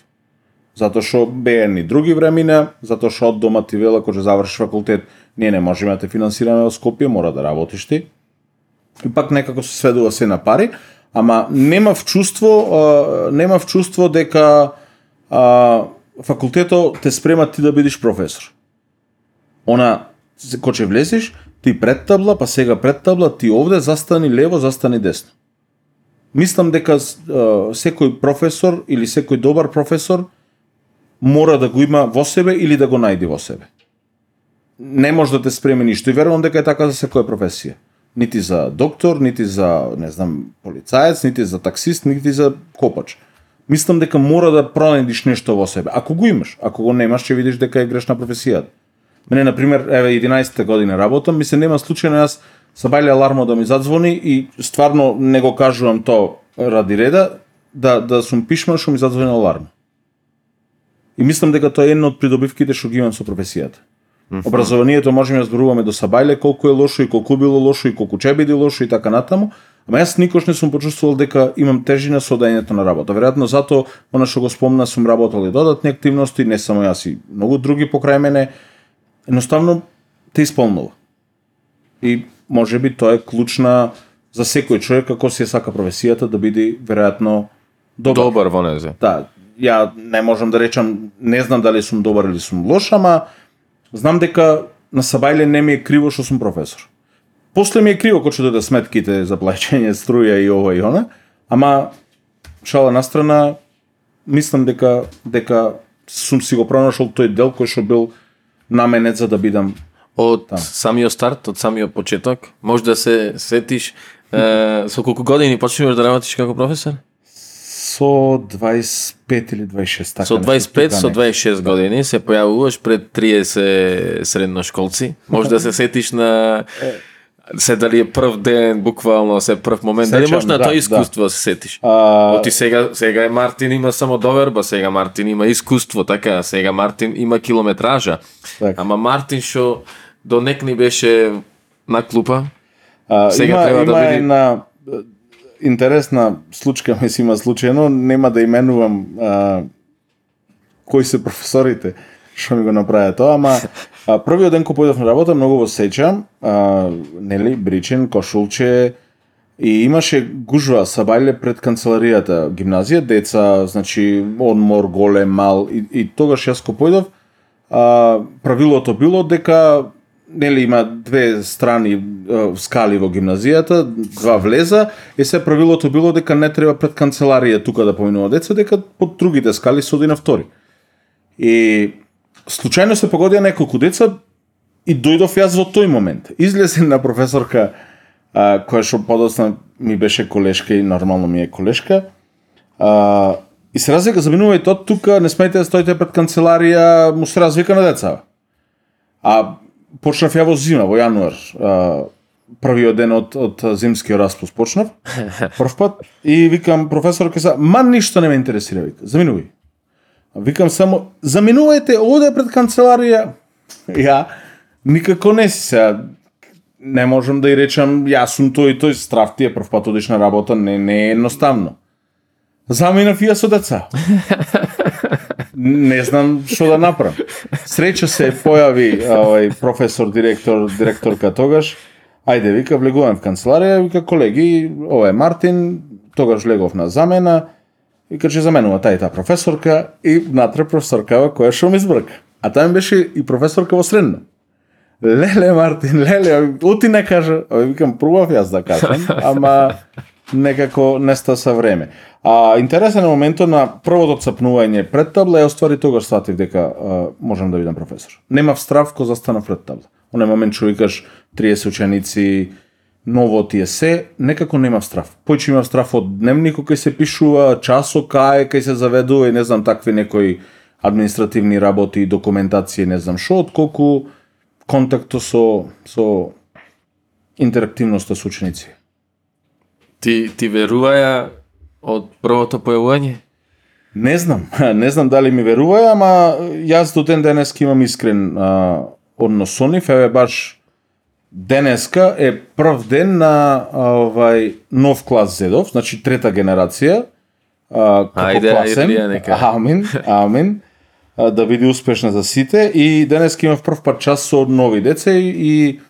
Затоа што беа ни други времена, затоа што од дома ти вела кога ќе завршиш факултет, ние не можеме да те финансираме во Скопје, мора да работиш ти. И пак некако се сведува се на пари, Ама немав чувство, нема немав чувство дека а, факултетот те спрема ти да бидеш професор. Она, кога ќе влезеш, ти пред табла, па сега пред табла, ти овде застани лево, застани десно. Мислам дека секој професор или секој добар професор мора да го има во себе или да го најди во себе. Не може да те спреми ништо и верувам дека е така за секоја професија. Нити за доктор, нити за, не знам, полицаец, нити за таксист, нити за копач. Мислам дека мора да пронајдиш нешто во себе. Ако го имаш, ако го немаш, ќе видиш дека е грешна професијата. Мене, на пример, еве 11 година работам, ми се нема случајно јас са бајле алармо да ми задзвони и стварно не го кажувам то ради реда, да, да сум пишман што ми задзвони аларм. И мислам дека тоа е една од придобивките што ги имам со професијата. Образованието можеме да зборуваме до сабајле колку е лошо и колку било лошо и колку ќе биде лошо и така натаму, ама јас никош не сум почувствувал дека имам тежина со одењето на работа. Веројатно затоа, она што го спомна, сум работел и додатни активности, не само јас и многу други покрај мене, едноставно те исполнува. И може би тоа е клучна за секој човек како си ја сака професијата да биде веројатно добар. Добар во незе. Да, ја не можам да речам, не знам дали сум добар или сум лош, ама знам дека на Сабајле не ми е криво што сум професор. После ми е криво кога ќе дојде сметките за плаќање струја и ова и она, ама шала на страна, мислам дека дека сум си го пронашол тој дел кој што бил наменет за да бидам Од самиот старт, од самиот почеток, може да се сетиш е, со колку години почнуваш да работиш како професор? со 25 или 26 така. Со нешто 25, тука со некако. 26 години се појавуваш пред 30 средношколци. Може да се сетиш на се дали е прв ден, буквално се прв момент, дали Сеќам, може на да, тоа да. искуство да се сетиш? А, Оти сега сега е Мартин има само доверба, сега Мартин има искуство, така, сега Мартин има километража. Така. Ама Мартин што до некни беше на клупа, А, Сега има, треба да има биде- една интересна случка, си има случајно, нема да именувам а, кои се професорите што ми го направија тоа, ама а, првиот ден кога појдов на работа, многу го сеќам, а, нели, бричен, кошулче, и имаше гужва сабајле пред канцеларијата гимназија, деца, значи, одмор, голем, мал, и, и тогаш јас кога појдов, а, правилото било дека нели има две страни е, скали во гимназијата, два влеза, и се правилото било дека не треба пред канцеларија тука да поминува деца, дека под другите скали се оди на втори. И случајно се погодија неколку деца и дојдов јас во тој момент. Излезе на професорка а, која што подоцна ми беше колешка и нормално ми е колешка. А, и се развика, заминувајте од тука, не смејте да стоите пред канцеларија, му се развика на деца. А почнав ја во зима, во јануар. А, првиот ден од, од зимскиот распуст почнав, прв пат, и викам професорка са, ма ништо не ме интересира, вика, заминувај. Викам само, заминувајте оде пред канцеларија. Ја, никако не си сега, не можам да ја речам, јас сум тој и тој, страв ти е прв пат одиш на работа, не, не е едноставно. Заминав ја со деца. не знам што да направам. Среќа се појави овај професор, директор, директорка тогаш. Ајде, вика, влегувам в канцеларија, вика, колеги, ова е Мартин, тогаш влегов на замена, вика, че заменува таа и таа професорка и натре професоркава која што ми збрка. А таа ми беше и професорка во средно. Леле, Мартин, леле, ути не кажа. Викам, пробав јас да кажам, ама некако неста со време. А интересен е моментот на првото цапнување пред табла, ја оствари тогаш сватив дека а, можам да бидам професор. Немав страв кога застанав пред табла. Оне момент што викаш 30 ученици, ново ти е се, некако немав страв. Појче имав страв од дневникот кај се пишува, часо кај кај се заведува и не знам такви некои административни работи, документација, не знам што, отколку контакто со со интерактивноста со ученици. Ти, ти веруваја од првото појавување? Не знам, не знам дали ми верува, ама јас до ден денеска имам искрен а, однос со нив, еве баш денеска е прв ден на овај нов клас Зедов, значи трета генерација. А, како Ајде, класен. Нека. Амин, амин. А, да биде успешна за сите и денеска имав прв пат час со нови деца и, и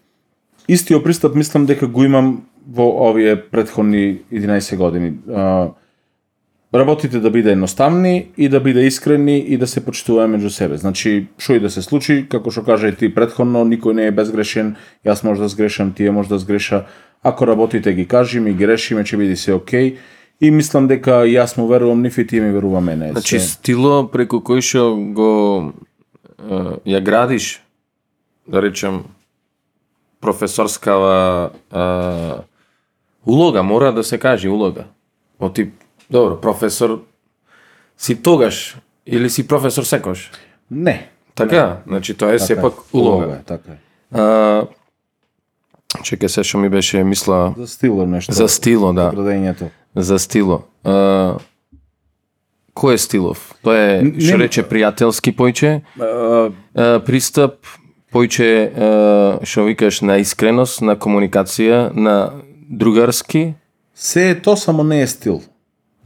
истиот пристап мислам дека го имам во овие предходни 11 години. А, работите да биде едноставни и да биде искрени и да се почитува меѓу себе. Значи, што и да се случи, како што кажа и ти предходно, никој не е безгрешен, јас може да сгрешам, тие може да сгреша. Ако работите ги кажи ми, ги решиме, ќе биде се окей. И мислам дека јас му верувам нив и тие ми верува мене. Значи Се- стило преку кој што го е, ја градиш, да речем професорскава е, улога, мора да се каже улога. Од тип, добро, професор си тогаш или си професор секош. не. Така, значи тоа е Така сепак е, улога. е, така е. А, чекај се што ми беше мисла За стило нешто. за стило, да. Градењето. За стило. А, кој е стилов? Тоа е, Не- што рече, пријателски појче, А, пристап, појче, што викаш, на искреност, на комуникација, на другарски, Се е то, само не е стил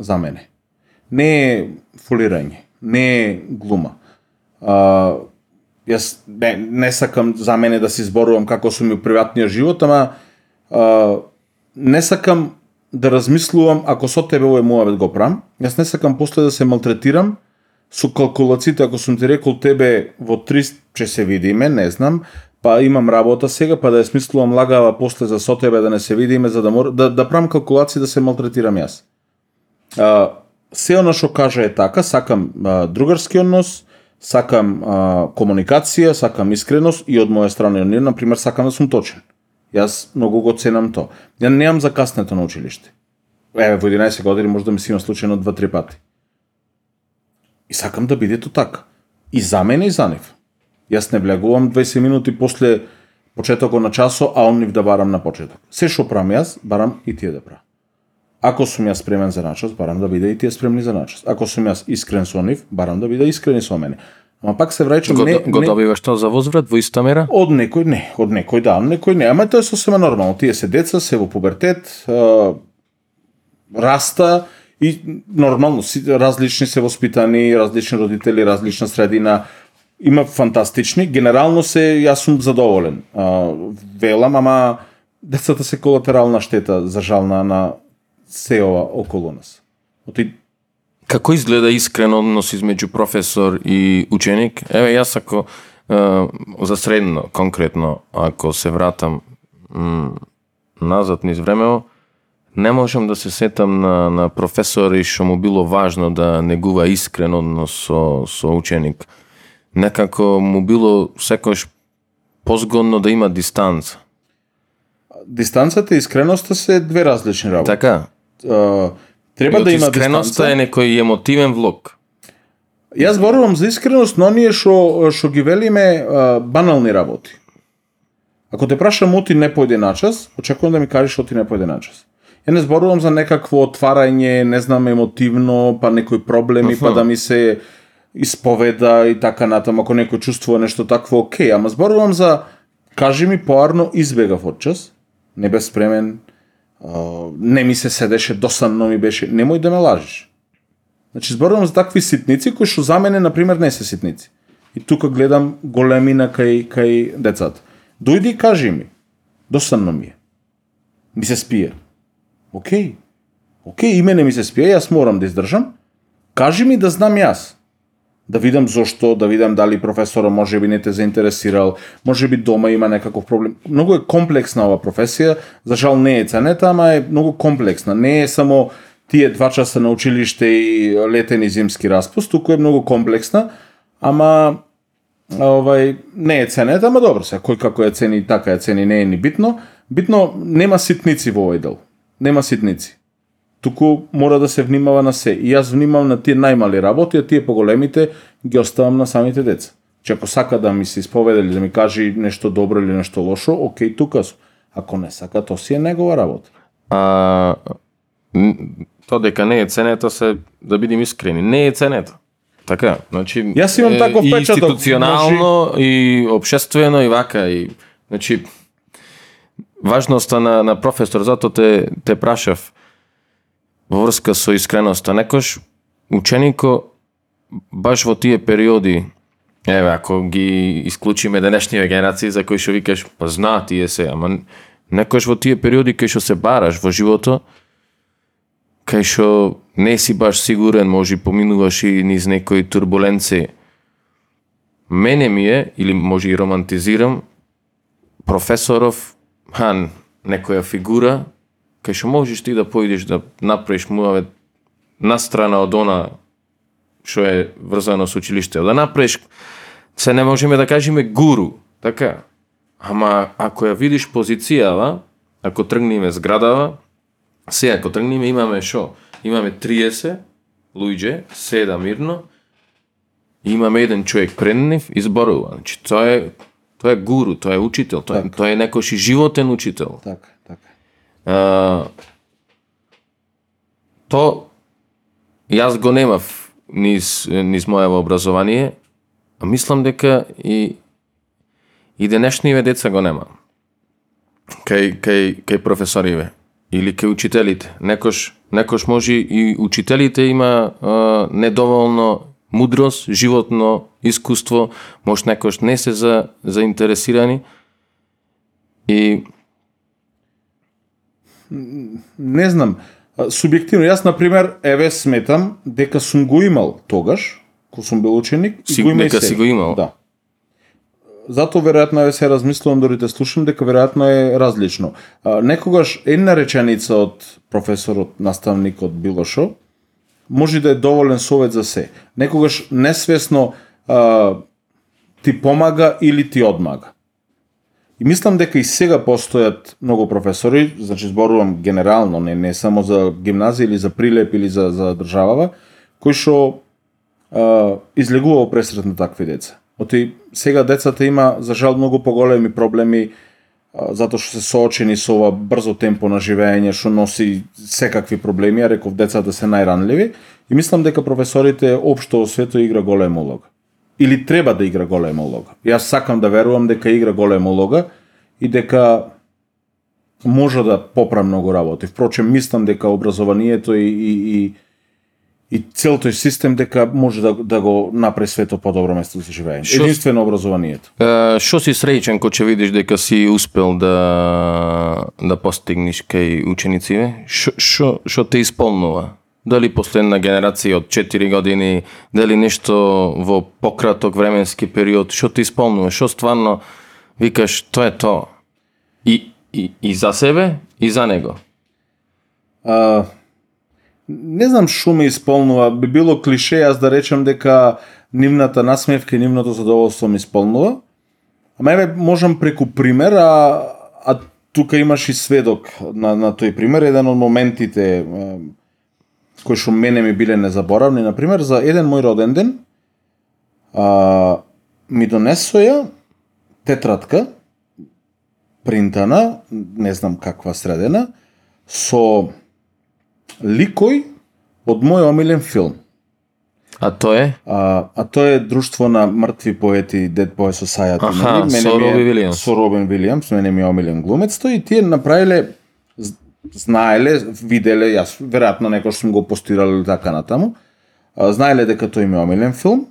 за мене. Не е фолирање, не е глума. А, јас не, не сакам за мене да се изборувам како сум и приватниот живот, ама а, не сакам да размислувам ако со тебе овој муавет го прам, јас не сакам после да се малтретирам со калкулациите, ако сум ти рекол тебе во 3 ќе се видиме, не знам, па имам работа сега, па да ја смислувам лагава после за со тебе да не се видиме, за да мор... да, да правам калкулации да се малтретирам јас. А, се оно што кажа е така, сакам а, другарски однос, сакам а, комуникација, сакам искреност и од моја страна и на пример сакам да сум точен. Јас многу го ценам то. Ја немам закаснето на училиште. Еве, во 11 години може да ми се има случајно 2-3 пати. И сакам да биде то така. И за мене и за нив. Јас не влегувам 20 минути после почетокот на часо, а он нив да барам на почеток. Се што правам јас, барам и тие да правам. Ако сум јас спремен за начас, барам да биде и тие спремни за начас. Ако сум јас искрен со нив, барам да биде искрени со мене. Ама пак се враќам го, не, го не, добиваш тоа за возврат во иста мера? Од некој не, од некој да, од некој не, ама тоа е сосема нормално. Тие се деца, се во пубертет, раста и нормално си различни се воспитани, различни родители, различна средина. Има фантастични, генерално се јас сум задоволен. А, велам, ама децата се колатерална штета за жал на, на се ова околу нас. Оти Како изгледа искрен однос измеѓу професор и ученик? Еве јас ако за средно конкретно ако се вратам назад низ времево, не можам да се сетам на, на професори што му било важно да негува искрен однос со, со ученик. Некако му било секој позгодно да има дистанца. дистанцата и искреноста се две различни работи. Така? А, треба И да има дистанца. е некој емотивен влог. Јас зборувам за искреност, но оние што што ги велиме а, банални работи. Ако те прашам оти не појде на час, очекувам да ми кажеш оти не појде на час. Ја не зборувам за некакво отварање, не знам, емотивно, па некои проблеми, па да ми се исповеда и така натаму, ако некој чувствува нешто такво, окей, ама зборувам за кажи ми поарно избегав од час, не бе спремен, не ми се седеше, досадно ми беше, немој да ме лажеш. Значи зборувам за такви ситници кои што за мене на пример не се ситници. И тука гледам големина кај кај децата. Дојди и кажи ми. Досадно ми е. Ми се спие. Океј. Океј, и мене ми се спие, јас морам да издржам. Кажи ми да знам јас. Да видам зошто, да видам дали професорот може би не те заинтересирал, може би дома има некаков проблем. Многу е комплексна ова професија, за жал не е ценета, ама е многу комплексна. Не е само тие два часа на училиште и летен и зимски распуст, туку е многу комплексна, ама овај не е ценета, ама добро се, кој како ја цени, така ја цени, не е ни битно. Битно нема ситници во овој дел. Нема ситници. Туку мора да се внимава на се. И јас внимавам на тие најмали работи, а тие поголемите ги оставам на самите деца. Че ако сака да ми се исповеда или да ми кажи нешто добро или нешто лошо, окей, тука сум. Ако не сака, то си е негова работа. А, то дека не е ценето се, да бидем искрени, не е ценето. Така, значи... Јас имам таков и печаток, институционално, и обшествено, и вака, и... Значи, важноста на, на професор, затоа те, те прашав во врска со искреноста. Некош ученико баш во тие периоди, еве, ако ги исклучиме денешниве генерации за кои што викаш, па знаат тие се, ама Некојаш во тие периоди кај што се бараш во живото, кај што не си баш сигурен, може и поминуваш и низ некои турбуленци. Мене ми е, или може и романтизирам, професоров, хан, некоја фигура, кај што можеш ти да поидеш да направиш муавет настрана од она што е врзано со училиште, да направиш се не можеме да кажеме гуру, така? Ама ако ја видиш позицијава, ако тргнеме зградава, се ако тргнеме имаме шо? Имаме 30 луѓе, седа мирно, имаме еден човек пред нив и зборува. Значи, тоа е тоа е гуру, тоа е учител, тоа, е, тоа е некој животен учител. Така, така то јас го немав низ, низ моево образование, а мислам дека и и денешниве деца го нема. Кај, кај, кај професориве или кај учителите. Некош, некош може и учителите има а, недоволно мудрост, животно искуство, може некош не се за, заинтересирани и Не знам, субјективно, јас, на пример, еве сметам дека сум го имал тогаш, кога сум бил ученик, и Си- го има и дека сега. си го имал. Да. Зато веројатно еве се размислувам дори те слушам дека веројатно е различно. А, некогаш една реченица од професорот, наставникот било шо, може да е доволен совет за се. Некогаш несвесно а, ти помага или ти одмага. И мислам дека и сега постојат многу професори, значи зборувам генерално, не не само за гимназија или за прилеп или за за државава, кои што а, излегува во пресрет на такви деца. Оти сега децата има за жал многу поголеми проблеми а, затоа што се соочени со ова брзо темпо на живење што носи секакви проблеми, а реков децата се најранливи и мислам дека професорите општо во светот игра голема улога или треба да игра голема улога. Јас сакам да верувам дека игра голема улога и дека може да попра многу работи. Впрочем, мислам дека образованието и, и, и, и цел тој систем дека може да, да го направи светот подобро место за живење. Единствено образованието. Што си среќен кога ќе видиш дека си успел да да постигнеш кај што што те исполнува? Дали последна генерација од 4 години, дали нешто во пократок временски период, што ти исполнува? Што стварно викаш тоа е тоа? И, и, и за себе, и за него. А, не знам што ме исполнува, би било клише јас да речем дека нивната насмевка и нивното задоволство ме исполнува. Ама еве можам преку пример, а, а тука имаш и сведок на, на тој пример, еден од моментите кои што мене ми биле незаборавни, на пример, за еден мој роден ден, а, ми донесоја тетратка, принтана, не знам каква средена, со ликој од мој омилен филм. А тоа е? А, а тоа е друштво на мртви поети Dead Poets Society. Аха? Мене со ми е- Роби Вилијамс. Со Робин Вилијамс, мене ми е омилен глумец тој и тие направиле знаеле, виделе, јас веројатно некој сум го постирал или така натаму, знаеле дека тој ми е омилен филм,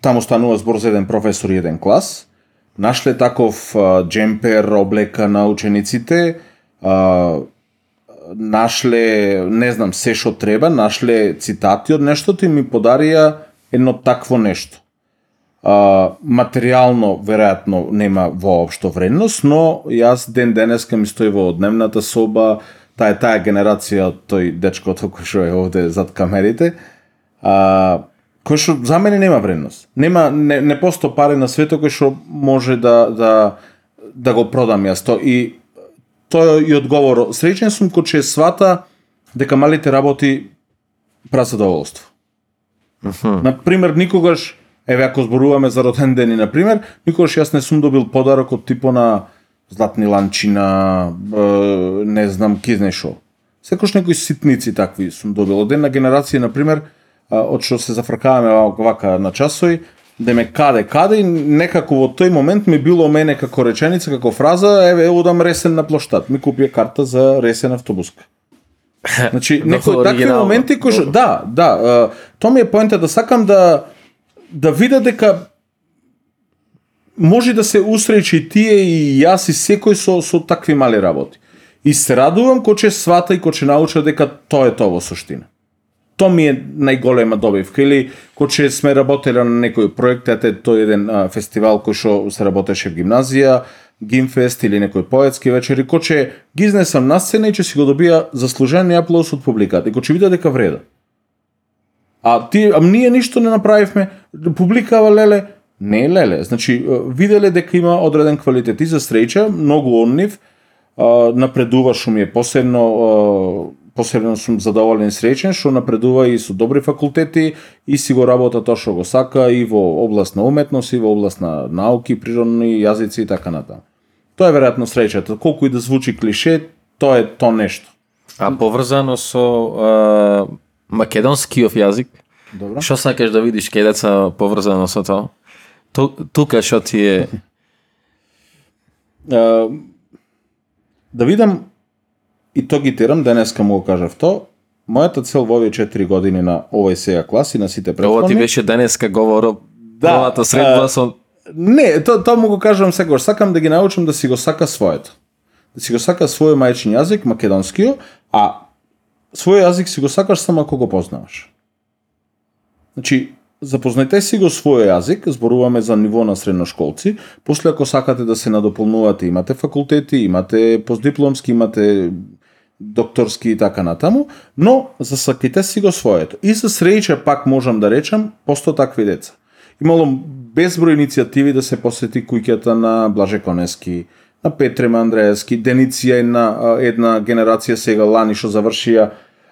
таму станува збор за еден професор и еден клас, нашле таков джемпер, облека на учениците, а, нашле, не знам, се што треба, нашле цитати од нештото и ми подарија едно такво нешто. А, материјално, веројатно, нема воопшто вредност, но јас ден денеска ми стои во дневната соба, таа е таа генерација од тој дечкото кој што е овде зад камерите, а, кој што за мене нема вредност. Нема не, не посто пари на светот кој што може да да да го продам јас то и тој и одговор. Среќен сум кој че свата дека малите работи прават задоволство. На пример, никогаш, еве ако зборуваме за роден ден и на пример, никогаш јас не сум добил подарок од типо на златни ланчина, е, не знам ки шо. Секош некои ситници такви сум добил. Од една генерација, на пример, а, од што се зафркаваме вака, на часови, да ме каде каде и некако во тој момент ми било мене како реченица, како фраза, еве одам ресен на плоштад. Ми купија карта за ресен автобуска. Значи, некои такви моменти кои што да, да, тоа ми е поента да сакам да да видя дека може да се усречи и тие и јас и секој со со такви мали работи. И се радувам кој ќе свата и кој ќе науча дека тоа е тоа во суштина. Тоа ми е најголема добивка или кој ќе сме работеле на некој проект, ете тој еден а, фестивал кој што се работеше в гимназија, Гимфест или некој поетски вечери, кој ќе ги изнесам на сцена и ќе си го добија заслужен аплоз од публиката и кој ќе види дека вреда. А ти, а ние ништо не направивме, публикава леле, не е леле. Значи, виделе дека има одреден квалитет и за среќа, многу од нив напредува што ми е посебно посебно сум задоволен и среќен што напредува и со добри факултети и си го работа тоа што го сака и во област на уметност и во област на науки, природни јазици и така натаму. Тоа е веројатно среќата. Колку и да звучи клише, тоа е то нешто. А поврзано со а, македонскиот јазик, Добро. што сакаш да видиш кај деца поврзано со тоа? Ту, тука што ти е А, да видам и то ги терам, денеска му го кажав то, мојата цел во овие 4 години на овој сеја клас и на сите Ова ти претходни... беше денеска говоро Да, првата средба со Не, то, то му го кажам секогаш. Сакам да ги научам да си го сака своето. Да си го сака својот мајчин јазик, македонскиот, а својот јазик си го сакаш само ако го познаваш. Значи, запознајте си го својот јазик, зборуваме за ниво на средношколци, после ако сакате да се надополнувате, имате факултети, имате постдипломски, имате докторски и така натаму, но засаките си го своето. И за среќа пак можам да речам, посто такви деца. Имало безброј иницијативи да се посети куќата на Блаже Конески, на Петре Мандреевски, Дениција една, една генерација сега лани што завршија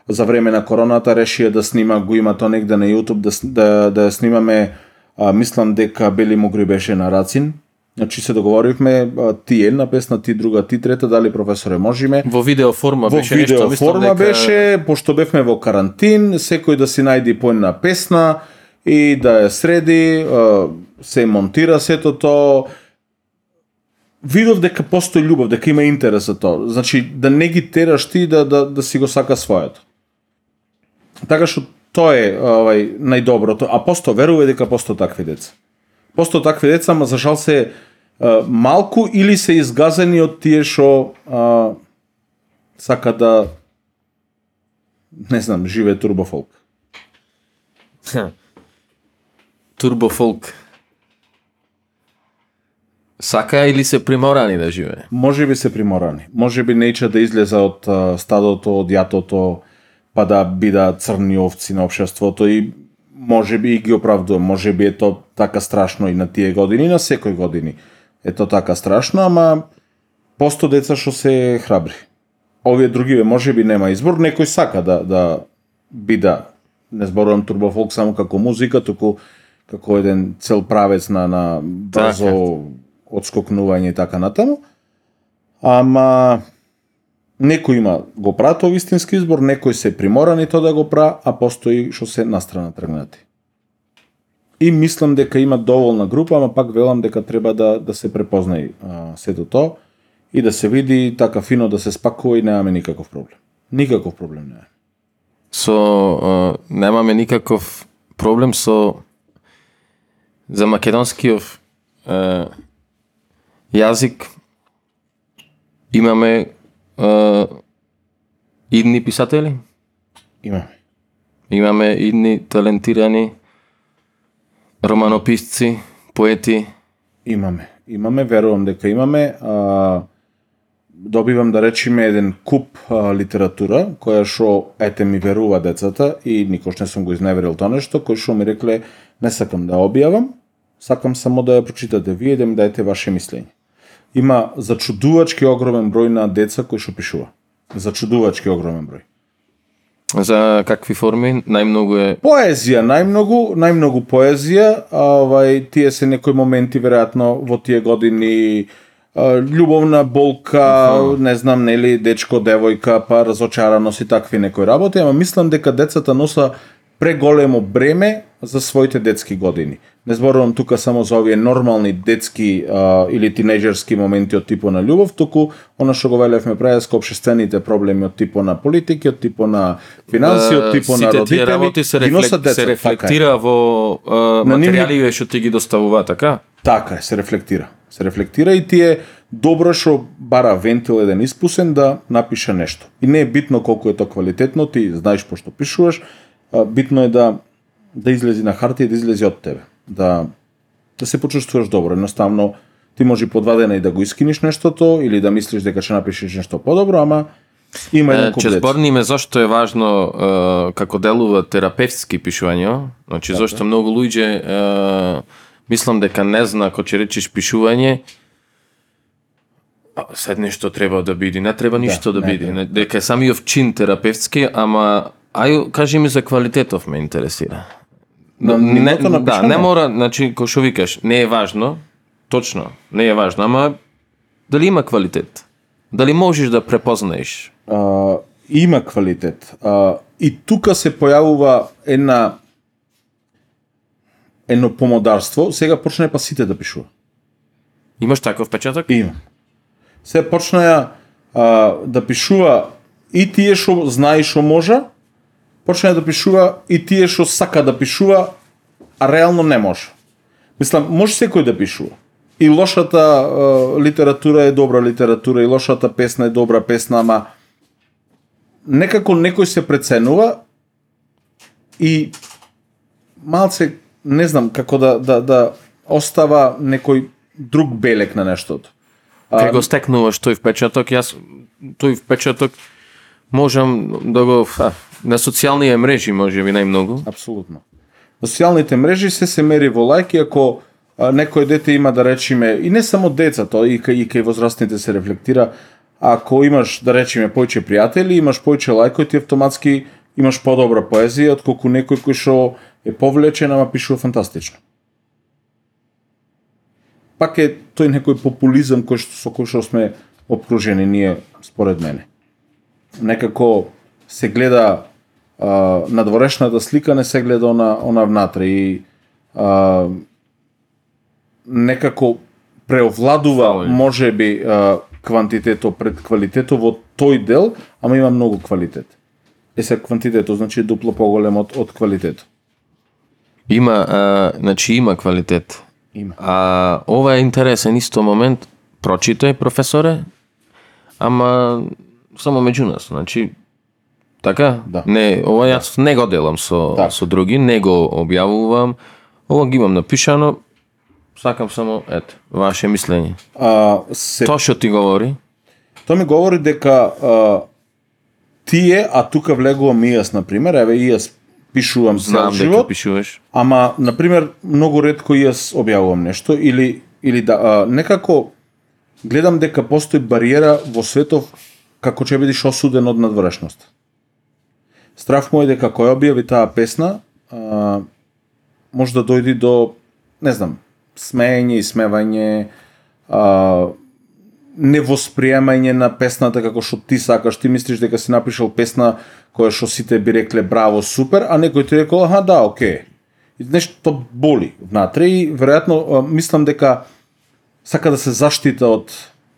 за време на короната решија да снима, го има тоа негде на YouTube, да, да, да ја снимаме, а, мислам дека Бели Могри беше на Рацин, Значи се договоривме ти една песна, ти друга, ти трета, дали професоре можеме. во видео форма Во беше видео нешто, мислам форма дека беше, пошто бевме во карантин, секој да си најди по една песна и да ја среди, се монтира сето тоа. Видов дека постои љубов, дека има интерес за тоа. Значи, да не ги тераш ти да, да, да си го сака своето. Така што тоа е овај најдоброто, а посто верувај дека посто такви деца. Посто такви деца, ма за жал се а, малку или се изгазени од тие што сака да не знам, живее турбофолк. турбофолк. Сака или се приморани да живее? Може би се приморани. Може би неće да излезе од стадото, од јатото, па да бидат црни овци на општеството и може би и ги оправдувам. Може би е то така страшно и на тие години, и на секој години. Е то така страшно, ама посто деца што се храбри. Овие другиве може би нема избор, некој сака да да бида не зборувам турбофолк само како музика, туку како еден цел правец на на брзо одскокнување и така натаму. Ама некој има го прават овој истински избор, некој се приморани тоа да го пра, а постои што се настрана тргнати. И мислам дека има доволна група, ама пак велам дека треба да да се препознае сето тоа и да се види така фино да се спакува и немаме никаков проблем. Никаков проблем не е. Со а, немаме никаков проблем со за македонскиот а, јазик имаме а, идни писатели, Имаме. имаме идни талентирани романописци, поети, Имаме. Имаме, верувам дека имаме. А, добивам да речеме еден куп а, литература која што ете ми верува децата и никош не сум го изневерил тоа нешто, кој што ми рекле не сакам да ја објавам, сакам само да ја прочитате вие да ми дајте ваше мислење. Има зачудувачки огромен број на деца кои што пишува. Зачудувачки огромен број. за какви форми најмногу е Поезија, најмногу, најмногу поезија, а, овај тие се некои моменти веројатно во тие години љубовна болка, не знам нели, дечко, девојка, па разочараност и такви некои работи, ама мислам дека децата носа преголемо бреме за своите детски години. Не зборувам тука само за овие нормални детски а, или тинејџерски моменти од типо на љубов, туку она што го велевме преска обшествените проблеми од типо на политики, од типо на финанси, од типо на сите тие родители, работи се, рефлек, се деца, така е. рефлектира во а, материјалите што ти ги доставува, така? Така е, се рефлектира. Се рефлектира и ти е добро што бара вентил еден испусен да напише нешто. И не е битно колку е тоа квалитетно, ти знаеш пошто пишуваш, битно е да да излези на хартија и да излези од тебе. Да да се почувствуваш добро. Едноставно ти може по два дена и да го искиниш нештото или да мислиш дека ќе напишеш нешто подобро, ама има еден Е, Ќе куплет. зборниме зашто е важно е, како делува терапевтски пишување, значи Така. зашто многу луѓе е, мислам дека не зна ако ќе речеш пишување сед нешто треба да биде, не треба ништо да, не биде, дека е самиот чин терапевтски, ама ај кажи ми за квалитетов ме интересира. На не, нивото на да, не мора, значи, кој што викаш, не е важно, точно, не е важно, ама дали има квалитет? Дали можеш да препознаеш? а, има квалитет. А, и тука се појавува една едно помодарство, сега почне па сите да пишува. Имаш таков печаток? Има. Се почнаја а, да пишува и тие што знае што може, почнаја да пишува и тие што сака да пишува, а реално не може. Мислам, може секој да пишува. И лошата а, литература е добра литература, и лошата песна е добра песна, ама некако некој се преценува и малце не знам како да да да остава некој друг белек на нештото. Кај го стекнуваш тој впечаток, јас тој впечаток можам да го а, на социјалните мрежи може би најмногу. Апсолутно. На социјалните мрежи се се мери во лајки ако некој дете има да речеме и не само деца, тоа и кај и кај возрастните се рефлектира, ако имаш да речеме појче пријатели, имаш појче лајкови, ти автоматски имаш подобра поезија отколку некој кој што е повлечен, ама пишува фантастично. Пак е тој некој популизам кој што со кој што сме обкружени ние според мене. Некако се гледа а, надворешната слика, не се гледа она она внатре и а, некако преовладува можеби а, квантитето пред квалитето во тој дел, ама има многу квалитет. Е се квантитето значи дупло поголем од, од квалитето. Има, а, значи има квалитет. Има. А ова е интересен исто момент, прочитај професоре, ама само меѓу нас, значи така? Да. Не, ова јас не го делам со Так. со други, не го објавувам. Ова ги имам напишано. Сакам само ете, ваше мислење. А, се Тоа што ти говори? Тоа ми говори дека а, тие, а тука влегувам и јас, на пример, еве и јас пишувам цел Знам дека живот, пишуваш. ама, на пример, многу ретко и јас објавувам нешто, или, или да, а, некако гледам дека постои бариера во светов како ќе бидеш осуден од надворешност. Страф мој е дека кој објави таа песна, а, може да дојди до, не знам, смеење и смевање, а, невосприемање на песната како што ти сакаш, ти мислиш дека си напишал песна која што сите би рекле браво, супер, а некој ти рекол, аха, да, окей. И нешто боли внатре и веројатно мислам дека сака да се заштита од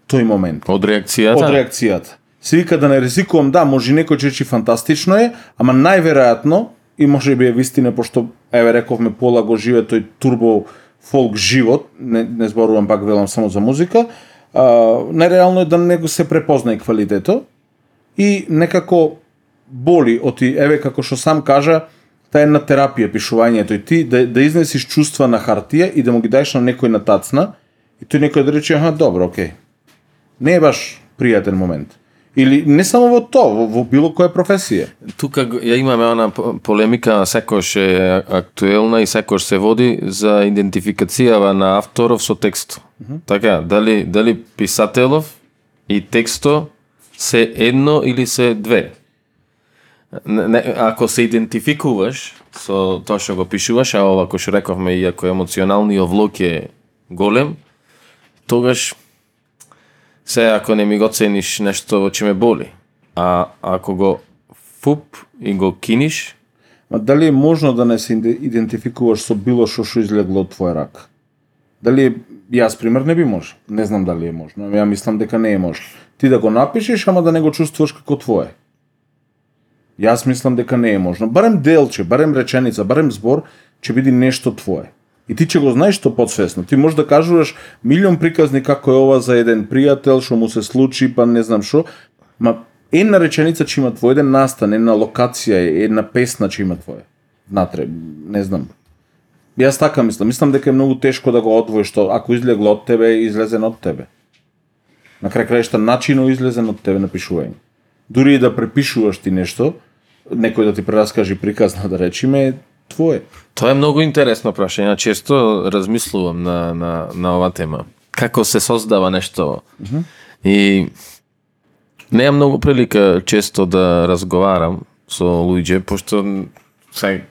тој момент Од реакцијата? од реакцијата. Се вика да не ризикувам, да, може некој ќе речи фантастично е, ама најверојатно и може би е вистина пошто еве рековме пола го живе тој турбо фолк живот, не, не зборувам пак велам само за музика, а, нереално е да не го се препознае квалитето и некако боли оти еве како што сам кажа таа една терапија пишувањето и ти да, да изнесиш чувства на хартија и да му ги даеш на некој на тацна и тој некој да рече аха добро, окей. Не е баш пријатен момент. Или не само во тоа, во, во било која професија. Тука ја имаме она по- полемика, секојаш е актуелна и секојаш се води за идентификацијава на авторов со текст. Така, дали дали писателов и тексто се едно или се две? Не, не, ако се идентификуваш со тоа што го пишуваш, а ова кој што рековме, иако емоционалниот влог е голем, тогаш се ако не ми го цениш нешто че ме боли. А ако го фуп и го киниш, Ма дали е можно да не се идентификуваш со било што што излегло од твој рак? Дали е, јас пример не би може. Не знам дали е можно. Ја мислам дека не е можно. Ти да го напишеш, ама да не го чувствуваш како твое. Јас мислам дека не е можно. Барем делче, барем реченица, барем збор, ќе биде нешто твое. И ти ќе го знаеш што подсвесно. Ти можеш да кажуваш милион приказни како е ова за еден пријател, што му се случи, па не знам што, ма една реченица ќе има твој еден настан, една локација, една песна ќе има твоја. Натре, не знам. Јас така мислам. Мислам дека е многу тешко да го одвоиш што ако излегло од тебе, излезен од тебе. На крај краишта начинот излезен од тебе напишување. Дури и да препишуваш ти нешто, некој да ти прераскажи приказна да речиме, твое. Тоа е многу интересно прашање. Често размислувам на, на, на ова тема. Како се создава нешто. Mm -hmm. И неам многу прилика често да разговарам со луѓе, пошто се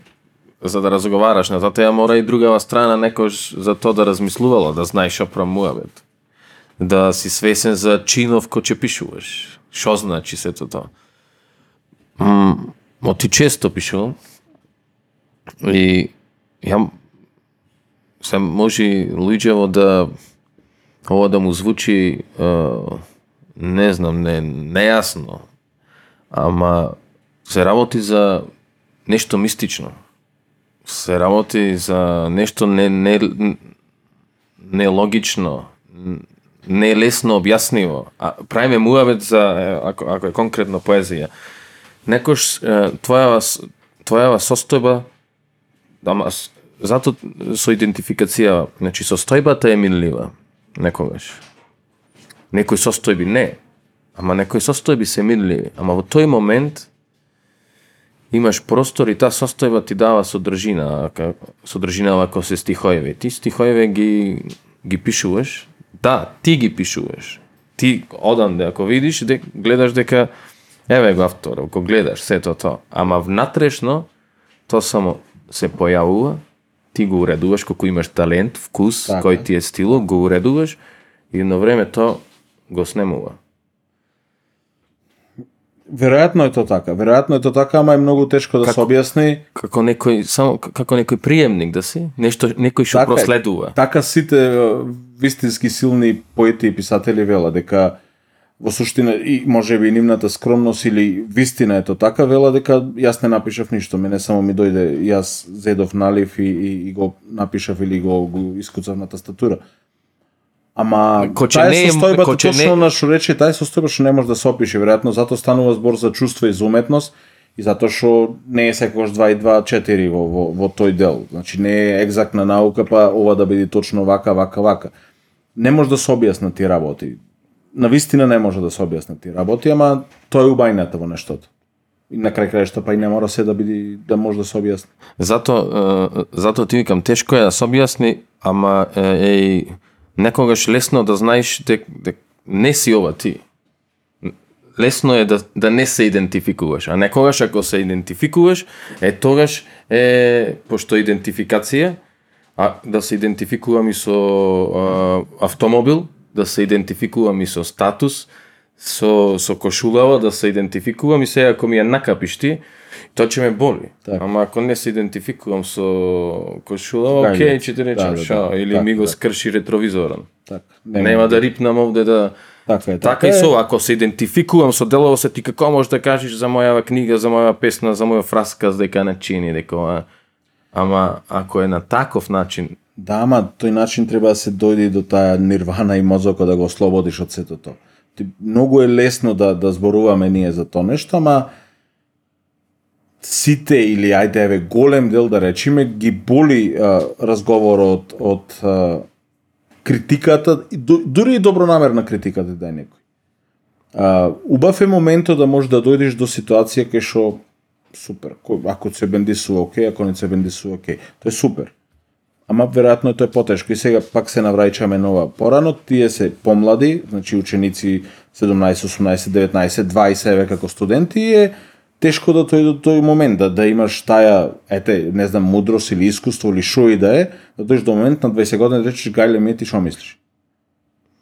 за да разговараш на тоа, мора и другава страна некош за тоа да размислувала, да знаеш што промуавет. Да си свесен за чинов кој ќе пишуваш. Што значи сето тоа? Мо ти често пишувам, И ја се може луѓево да ова да му звучи не знам, не нејасно. Ама се работи за нешто мистично. Се работи за нешто не не нелогично, не лесно објасниво. А правиме муавет за ако ако е конкретно поезија. Некош твоја твоја состојба Ама зато со идентификација, значи состојбата е минлива некогаш. Некои состојби не, ама некои состојби се минливи. Ама во тој момент имаш простор и таа состојба ти дава содржина, содржина ако се стихоеви. Ти стихоеви ги ги пишуваш, да, ти ги пишуваш. Ти оданде ако видиш, де, гледаш дека еве го автор, ако гледаш сето тоа, ама внатрешно тоа само се појавува, ти го уредуваш колку имаш талент, вкус, така. кој ти е стило, го уредуваш и на време то го снемува. Веројатно е тоа така. Веројатно е тоа така, ама е многу тешко да како, се објасни. Како некој само како некој приемник да си, нешто некој што така, проследува. Така сите вистински силни поети и писатели вела дека во суштина и може би нивната скромност или вистина е тоа така вела дека јас не напишав ништо, мене само ми дојде јас зедов налив и, и, и го напишав или го, го искуцав на тастатура. Ама ко таа не состојба ко точно не... на што рече, таа состојба што не може да се опише, веројатно затоа станува збор за чувство и за уметност и затоа што не е секогаш 2 и 2 4 во, во, во тој дел. Значи не е екзактна наука, па ова да биде точно вака, вака, вака. Не може да се објаснат тие работи на вистина не може да се објасни ти работи, ама тоа е убајната во нештото. И на крај крајшта па и не мора се да биде да може да се објасни. Зато зато ти викам тешко е да се објасни, ама е, е некогаш лесно да знаеш дека дек не си ова ти. Лесно е да, да не се идентификуваш, а некогаш ако се идентификуваш, е тогаш е пошто идентификација, а да се идентификувам и со а, автомобил, да се идентификувам и со статус, со, со кошулава, да се идентификувам и се ако ми ја накапиш ти, тоа ќе ме боли. Так. Ама ако не се идентификувам со кошулава, окей, ќе ти речем да, да, да. или так, ми го так. скрши ретровизоран. Так. Нема, Нема да рипнам овде да Така е. Така, така и со, ако се идентификувам со делово се ти како можеш да кажеш за мојава книга, за моја песна, за мојот фрасказ дека не чини, дека ама ако е на таков начин Да, ама тој начин треба да се дојде до таа нирвана и мозокот да го ослободиш од сето тоа. Ти, многу е лесно да, да зборуваме ние за тоа нешто, ама сите или ајде еве голем дел да речиме ги боли а, разговорот од а, критиката, дури и добронамерна критиката да е некој. А, убав е моментот да можеш да дојдеш до ситуација кај што супер, ако се бендисува окей, ако не се бендисува окей. Тоа е супер ама веројатно тоа е потешко. И сега пак се навраќаме нова порано, тие се помлади, значи ученици 17, 18, 19, 20 еве како студенти е тешко да тој до тој момент да да имаш таа ете не знам мудрост или искуство или шо и да е, да дојдеш до момент на 20 години да речеш гајле ми ти што мислиш.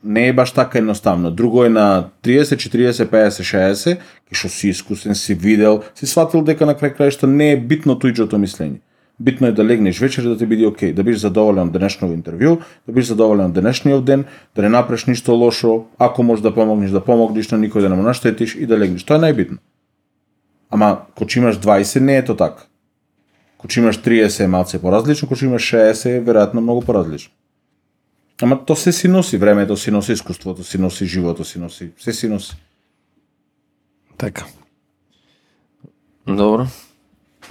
Не е баш така едноставно. Друго е на 30, 40, 50, 60, што си искусен, си видел, си сватил дека на крај крајшта не е битно туѓото мислење. Битно е да легнеш вечер да ти биде окей, да бидеш задоволен од денешното интервју, да бидеш задоволен од денешниот ден, да не направиш ништо лошо, ако можеш да помогнеш, да помогнеш на никој да не му наштетиш и да легнеш. Тоа е најбитно. Ама, кога имаш 20, не е то така. Кога имаш 30 е малце поразлично, кога имаш 60 е веројатно многу поразлично. Ама то се си носи, времето си носи, искуството си носи, живото си носи, се си носи. Така. Добро.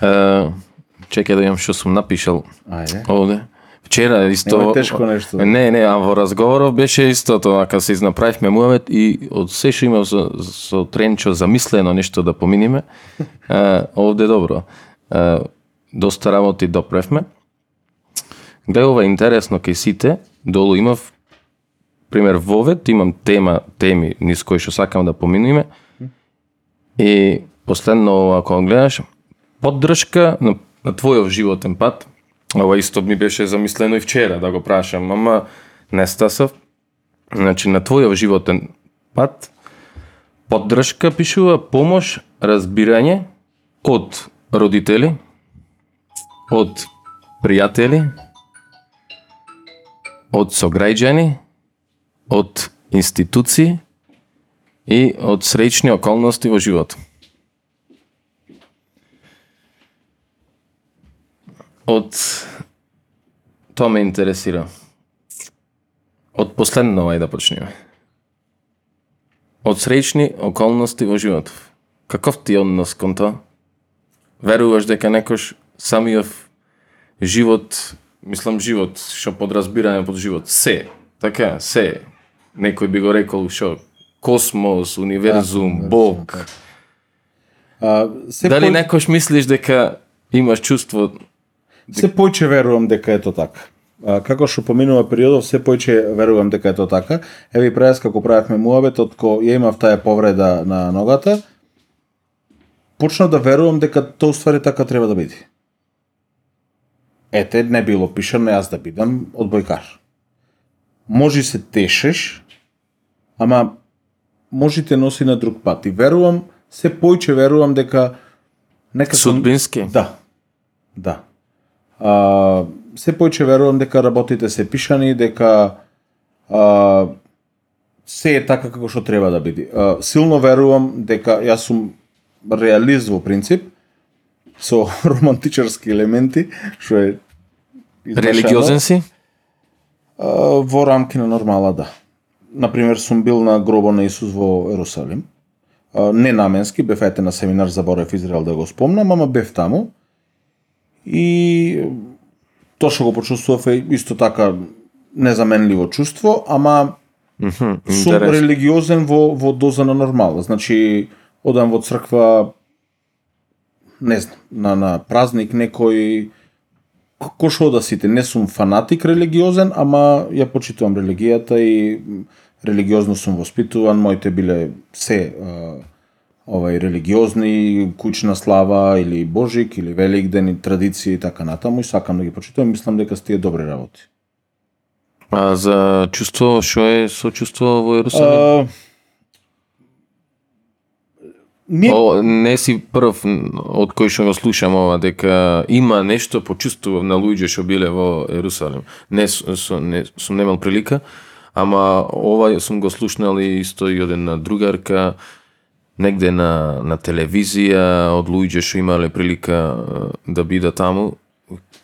Е, чекај да имам што сум напишал Ајде. овде. Вчера исто... Нема тешко нешто. Не, не, а во разговоров беше исто тоа, кога се изнаправивме муавет и од се што имав со, со Тренчо замислено нешто да поминиме, е, овде добро. Е, доста работи допревме. Гледа ова е интересно кај сите, долу имав пример вовет, имам тема, теми низ кои што сакам да поминиме. И последно кога гледаш, поддршка на, на твојов животен пат, ова исто ми беше замислено и вчера да го прашам, ама не стасав. Значи на твојов животен пат, поддршка пишува помош, разбирање од родители, од пријатели, од сограѓани, од институции и од среќни околности во животот. Од тоа ме интересира. Од последно ај да почнеме. Од среќни околности во животот. Каков ти е однос кон тоа? Веруваш дека некош самиот живот, мислам живот, што подразбираме под живот, се, така, се, некој би го рекол што космос, универзум, Бог. А, се Дали пој- некош мислиш дека имаш чувство Се појче верувам дека е тоа така. А, како што поминува периодов, се појче верувам дека е тоа така. Еве и прес како правевме муабет, од ко ја имав таа повреда на ногата, почнав да верувам дека тоа уствари така треба да биде. Ете, не било пишано јас да бидам одбојкар. Може се тешеш, ама може те носи на друг пат. И верувам, се појче верувам дека некако судбински? Да. Да. А, се појче верувам дека работите се пишани, дека а, се е така како што треба да биде. А, силно верувам дека јас сум реалист во принцип, со романтичарски елементи, што е измешано. Религиозен си? А, во рамки на нормала, да. Например, сум бил на гробо на Исус во Ерусалим. А, не наменски, бев ете на семинар за Борев Израел да го спомнам, ама бев таму. И тоа што го почувствував е исто така незаменливо чувство, ама Мгм, сум Интересно. религиозен во, во доза на нормала. Значи, одам во црква, не знам, на, на празник некој, ко- кој што да сите, не сум фанатик религиозен, ама ја почитувам религијата и религиозно сум воспитуван, моите биле се а, овај религиозни, куќна слава или Божик или Великден и традиции и така натаму и сакам да ги почитувам, мислам дека сте добри работи. А за чувство, што е со чувство во Јерусалим? О, не си прв од кој што го слушам ова дека има нешто почувствував на луѓе што биле во Ерусалим. Не со, не сум немал прилика, ама ова сум го слушнал и исто и од една другарка негде на на телевизија од луѓе што имале прилика е, да бидат таму.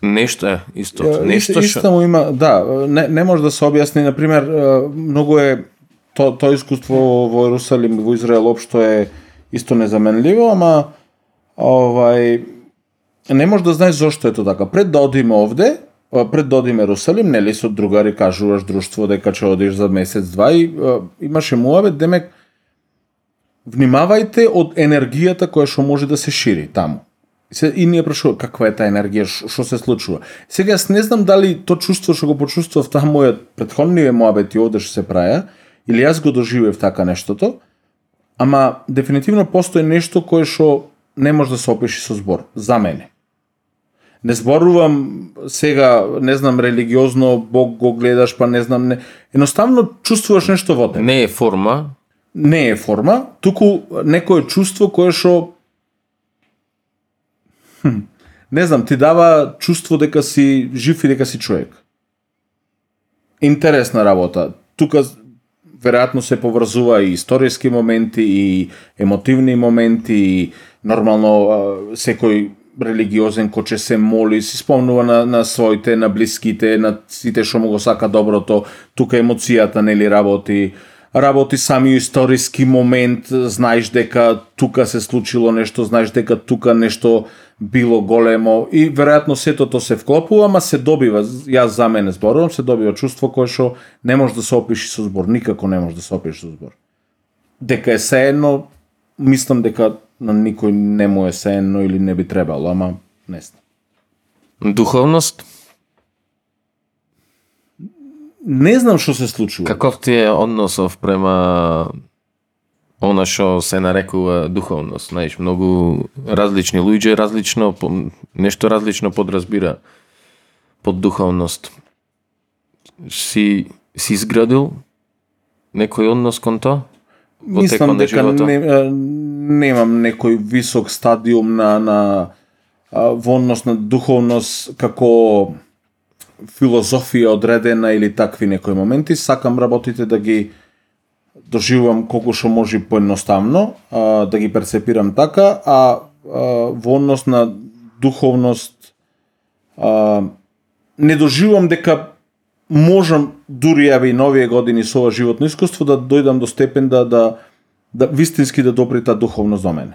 Нешто е исто, нешто исто, што му има, да, не, не може да се објасни, на пример, е, многу е то тоа искуство во Ерусалим и во Израел општо е исто незаменливо, ама овај не може да знаеш зошто е тоа така. Пред да одиме овде, а, пред да одиме Ерусалим, нели со другари кажуваш друштво дека ќе одиш за месец два и имаше муабет, демек внимавајте од енергијата која што може да се шири таму. Се, и ние прашува каква е таа енергија, што се случува. Сега јас не знам дали то чувство што го почувствував таа мојот претходниве моабети овде што се праја, или јас го доживев така нештото, ама дефинитивно постои нешто кое што не може да се опиши со збор, за мене. Не зборувам сега, не знам, религиозно, Бог го гледаш, па не знам, не. Едноставно чувствуваш нешто во тебе не е форма, не е форма, туку некое чувство кое што Хм, не знам, ти дава чувство дека си жив и дека си човек. Интересна работа. Тука веројатно се поврзува и историски моменти и емотивни моменти и нормално секој религиозен, кој че се моли, си спомнува на, на своите, на блиските, на сите што му го сака доброто, тука емоцијата нели работи, работи сами историски момент, знаеш дека тука се случило нешто, знаеш дека тука нешто било големо и веројатно сето тоа се вклопува, ама се добива, јас за мене зборувам, се добива чувство кое што не може да се опиши со збор, никако не може да се опиши со збор. Дека е сеено, мислам дека на никој не му е сеено или не би требало, ама не знам. Духовност? Не знам што се случува. Каков ти е односов према она што се нарекува духовност? Знаеш, многу различни луѓе различно, нешто различно подразбира под духовност. Си, си изградил некој однос кон тоа? Во Мислам дека не, немам некој висок стадиум на, на во однос на духовност како филозофија одредена или такви некои моменти. Сакам работите да ги доживувам колку што може поедноставно, да ги перцепирам така, а, а во однос на духовност а, не доживувам дека можам дури еве и новие години со ова животно искуство да дојдам до степен да да да вистински да допри таа духовност до мене.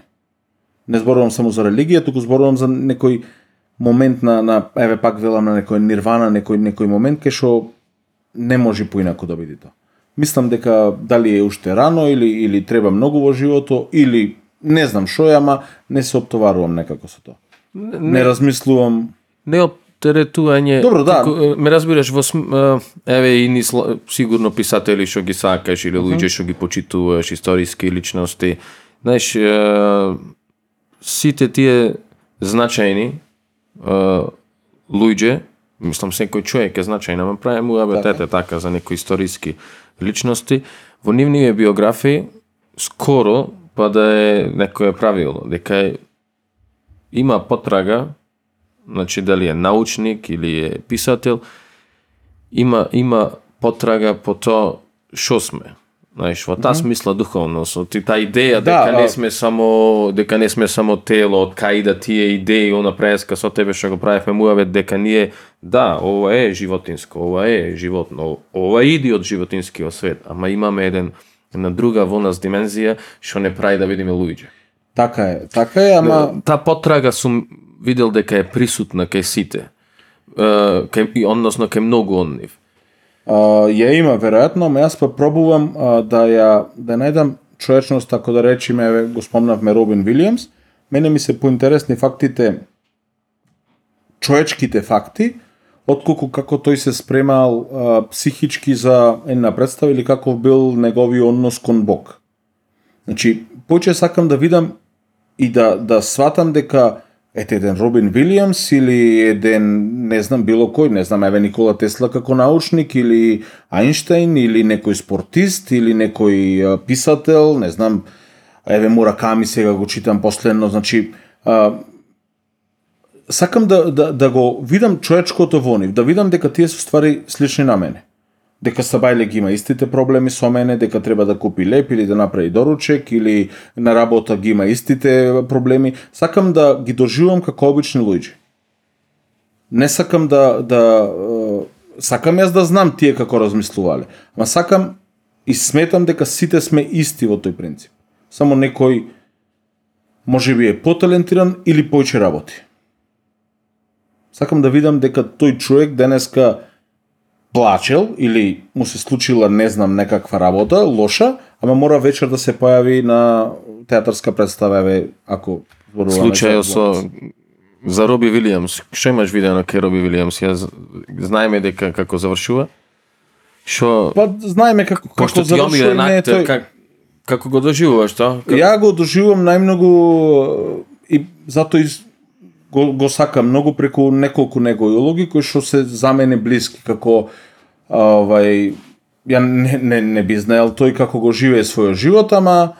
Не зборувам само за религија, туку зборувам за некој момент на на еве пак велам на некој нирвана, некој некој момент кај што не може поинаку да биде тоа. Мислам дека дали е уште рано или или треба многу во живото или не знам што е, ама не се оптоварувам некако со тоа. Не размислувам Не оптеретување. Добро, да. Е, ме разбираш во см... еве и ни сигурно писатели што ги сакаш или луѓе што ги почитуваш, историски личности. Знаеш, е, сите тие значајни луѓе, мислам секој човек е значајен, ама правиме абетете така за некои историски личности, во нивниве биографии скоро па да е некое правило, дека е има потрага, значи дали е научник или е писател, има има потрага по тоа што сме. Знаеш, во таа смисла духовност, и таа идеја Да, дека не а- сме само дека не сме само тело, од кај да тие идеи, она преска со тебе што го правевме муавет дека ние да, ова е животинско, ова е животно, ова иди од животинскиот свет, ама имаме еден една друга во нас димензија што не прави да видиме луѓе. така е, така е, ама Та потрага сум видел дека е присутна кај сите. Е, кај, и односно кај многу од нив. А, ја има веројатно, ама јас па пробувам а, да ја да најдам човечност, ако да речеме, еве го спомнавме Робин Вилијамс, мене ми се поинтересни фактите човечките факти, отколку како тој се спремал а, психички за една представа или каков бил негови однос кон Бог. Значи, поќе сакам да видам и да да сватам дека ете еден Робин Вилијамс или еден не знам било кој, не знам еве Никола Тесла како научник или Ајнштајн или некој спортист или некој писател, не знам еве Мураками сега го читам последно, значи а, сакам да, да, да го видам човечкото во нив, да видам дека тие се ствари слични на мене. Дека Сабајле ги има истите проблеми со мене, дека треба да купи леп или да направи доручек или на работа ги има истите проблеми. Сакам да ги доживам како обични луѓе. Не сакам да да сакам јас да знам тие како размислувале, ама сакам и сметам дека сите сме исти во тој принцип. Само некој може би е поталентиран или појче работи. Сакам да видам дека тој човек денеска плачел или му се случила не знам некаква работа лоша, ама мора вечер да се појави на театарска представа, еве, ако зборуваме Случајот со за Роби Вилијамс. Што имаш видено кај Роби Вилијамс? Ја знаеме дека како завршува. Што Па знаеме како како завршува не тој. как, како го доживуваш тоа? Како... Ја го доживувам најмногу и затоа и го, го сакам многу преку неколку негови улоги кои што се за мене блиски како овај ја не, не, не би знаел тој како го живее својот живот, ама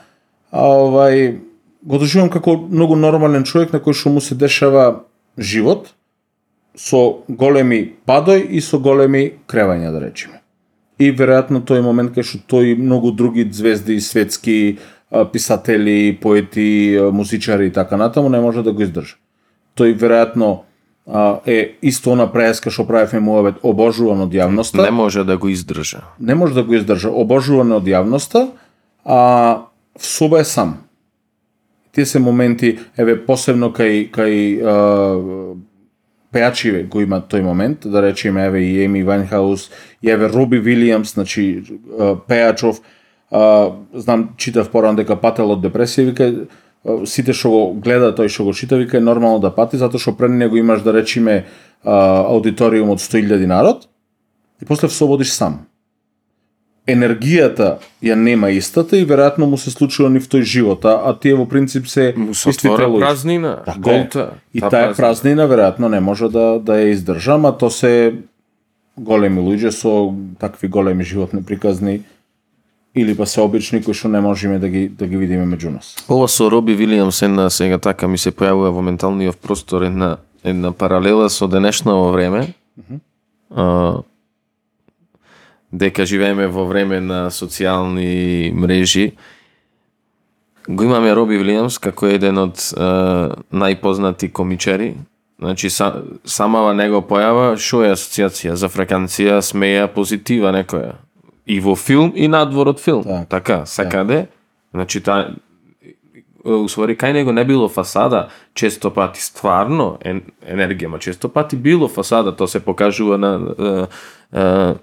овај го доживувам како многу нормален човек на кој што му се дешава живот со големи падој и со големи кревања да речеме. И веројатно тој момент кај што тој многу други звезди светски писатели, поети, музичари и така натаму не може да го издржи. тој веројатно а, е исто она преска што правевме муавет обожуван од јавноста. Не може да го издржа. не може да го издржа, обожуван од јавноста, а в соба е сам. Тие се моменти, еве посебно кај кај а, пеачиве го има тој момент, да речеме еве и Еми Вајнхаус, и еве Роби Вилијамс, значи а, пеачов, а, знам читав порано дека пател од депресија, вика сите што го гледа тој што го чита, вика е нормално да пати затоа што пред него имаш да речеме а, аудиториум од 100.000 народ и после се ободиш сам енергијата ја нема истата и веројатно му се случува ни в тој живот, а, а тие во принцип се Му се истите отвора луѓе. празнина, Така е. голта. И Та таа празнина веројатно не може да да ја издржа, ама то се големи луѓе со такви големи животни приказни или па се обични кои што не можеме да ги да ги видиме меѓу нас. Ова со Роби Вилијамс една сега така ми се појавува во менталниот простор една една паралела со денешно време. А, дека живееме во време на социјални мрежи. Го имаме Роби Вилијамс како еден од а, најпознати комичари. Значи са, самава него појава шо е асоциација за фреканција смеја позитива некоја. И во филм и надвор од филм. Так. Така, секаде. Значи та усвари кај него не било фасада, често пати стварно ен, енергија, ма често пати било фасада, тоа се покажува на е, е,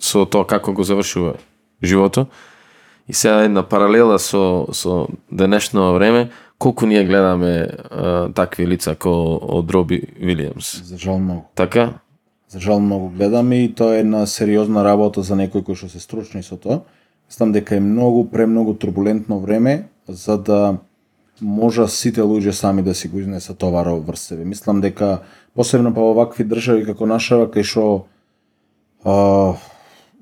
со тоа како го завршува живото. И сега една паралела со со денешно време, колку ние гледаме е, такви лица ко од Роби Вилијамс. За жал многу. Така? За жал многу гледаме и тоа е една сериозна работа за некој кој што се стручни со тоа. Мислам дека е многу премногу турбулентно време за да можа сите луѓе сами да си го изнесат товарот врз себе. Мислам дека посебно па во вакви држави како нашава кај што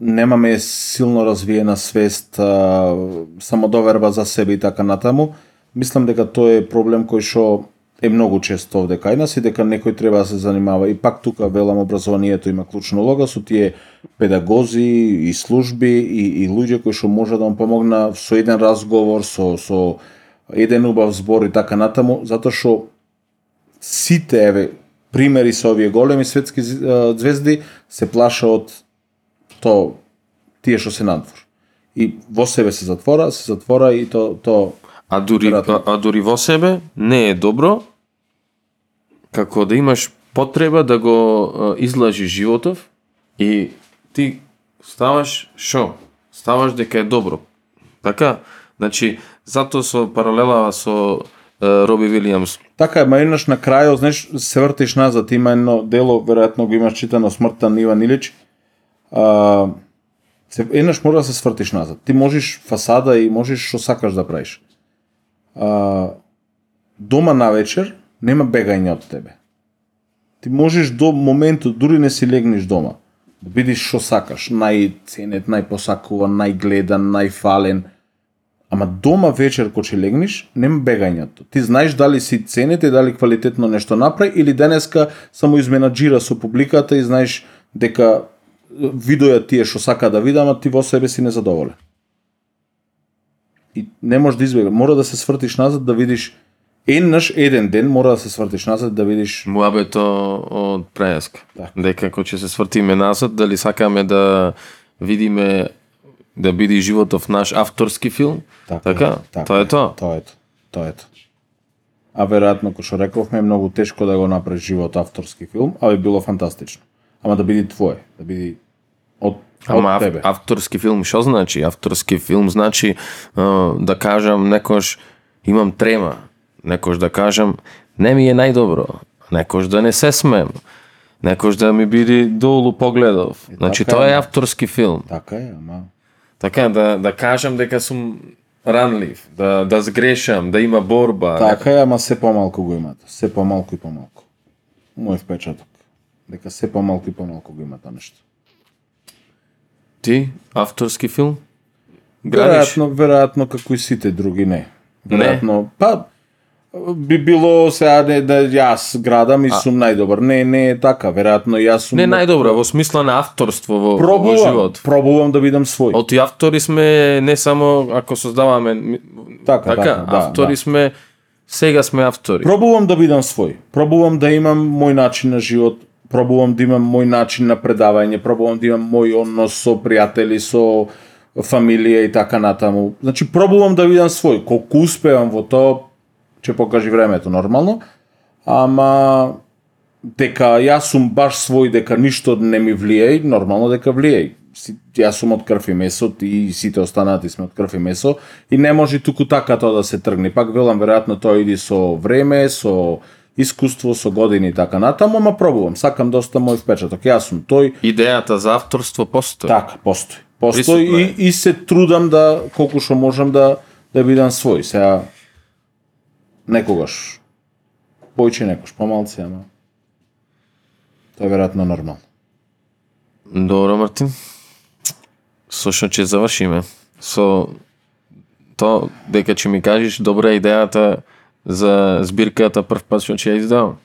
немаме силно развиена свест, а, самодоверба за себе и така натаму, мислам дека тоа е проблем кој што е многу често овде кај нас и дека некој треба да се занимава. И пак тука велам образованието има клучна улога со тие педагози и служби и, и луѓе кои што може да му помогна со еден разговор, со, со еден убав збор и така натаму, затоа што сите еве примери со овие големи светски звезди се плаша од то тие што се надвор. И во себе се затвора, се затвора и то то А дури, а, а дури во себе не е добро како да имаш потреба да го излажи животов и ти ставаш шо? Ставаш дека е добро. Така? Значи, затоа со паралела со Роби Вилијамс, Така е, ма еднаш на крајот, знаеш, се вртиш назад, има едно дело, веројатно го имаш читано Смртта на Иван Илич. А, се, еднаш мора да се свртиш назад. Ти можеш фасада и можеш што сакаш да правиш. А, дома на вечер нема бегање од тебе. Ти можеш до моментот, дури не си легнеш дома, да бидеш што сакаш, најценет, најпосакуван, најгледан, најфален, Ама дома вечер кога ќе легнеш, нема бегањето. Ти знаеш дали си ценет и дали квалитетно нешто направи или денеска само изменаџира со публиката и знаеш дека видоја тие што сака да видам, а ти во себе си незадоволен. И не можеш да избегаш, мора да се свртиш назад да видиш еднаш еден ден мора да се свртиш назад да видиш муабето од преска. Така. Дека кога ќе се свртиме назад, дали сакаме да видиме да биде животов наш авторски филм, така? Тоа е тоа. Тоа е тоа. Тоа е тоа. А веројатно, кој што рековме, е многу тешко да го направиш живот авторски филм, а би било фантастично. Ама да биде твое, да биде од, Ама од тебе. ав, авторски филм што значи? Авторски филм значи да кажам некош имам трема, некош да кажам не ми е најдобро, некош да не се смем, некош да ми биде долу погледов. Значи така тоа е е. авторски филм. Така е, ама... Така да да кажам дека сум ранлив, да да сгрешам, да има борба. Така е, ама се помалку го имате. Се помалку и помалку. Мој впечаток. Дека се помалку и помалку го има тоа нешто. Ти авторски филм? Градиш? Веројатно, веројатно како и сите други не. Веројатно, па би било сега не да јас градам и сум најдобар. Не, не е така. Веројатно јас сум Не најдобро во смисла на авторство во, во пробувам, живот. пробувам да бидам свој. Оти автори сме не само ако создаваме ми- Така, така, да, автори да. сме Сега сме автори. Пробувам да бидам свој. Пробувам да имам мој начин на живот, пробувам да имам мој начин на предавање, пробувам да имам мој однос со пријатели, со фамилија и така натаму. Значи пробувам да бидам свој. Колку успевам во тоа, ќе покажи времето нормално. Ама дека јас сум баш свој, дека ништо не ми влијај, нормално дека влијај. Си- Јас сум од крв и месо, ти и сите останати сме од крв и месо и не може туку така тоа да се тргне. Пак велам веројатно тоа иди со време, со искуство, со години и така натаму, ама пробувам, сакам да оставам мој впечаток. Јас сум тој, Идејата за авторство постои. така, постои. Постои и, и се трудам да колку што можам да да бидам свој. Сега некогаш појче некогаш помалци, ама тоа е веројатно нормално. Добро, Мартин. Со што ќе завршиме? Со то дека ќе ми кажеш добра е идејата за збирката прв пат што ќе ја издавам.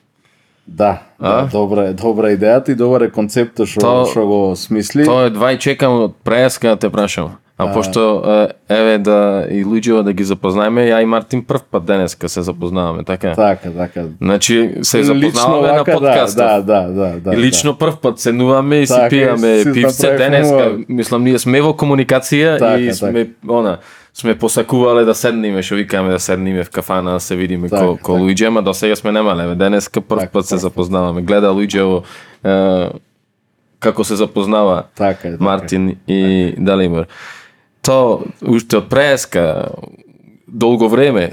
Да, А? да, добра е, добра идејата и добар е концептот што То- што го смисли. Тоа е два и чекам од преска да те прашам. А пошто е, еве да и луѓето да ги запознаеме, ја и Мартин прв пат денеска се запознаваме, така? Така, така. Значи се запознаваме на вака, подкастот. Да, да, да, да. И лично прв пат седнуваме и си Така, пиеме си пивце денеска. Мислам ние сме во комуникација Така, и така. сме она сме посакувале да седнеме, што викаме да седнеме в кафана да се видиме Така, ко, ко така. Луиджи, ама до сега сме немале. Денеска прв Така, пат се запознаваме. Гледа е, како се запознава Така така. Мартин и Далимир. То уште од преска долго време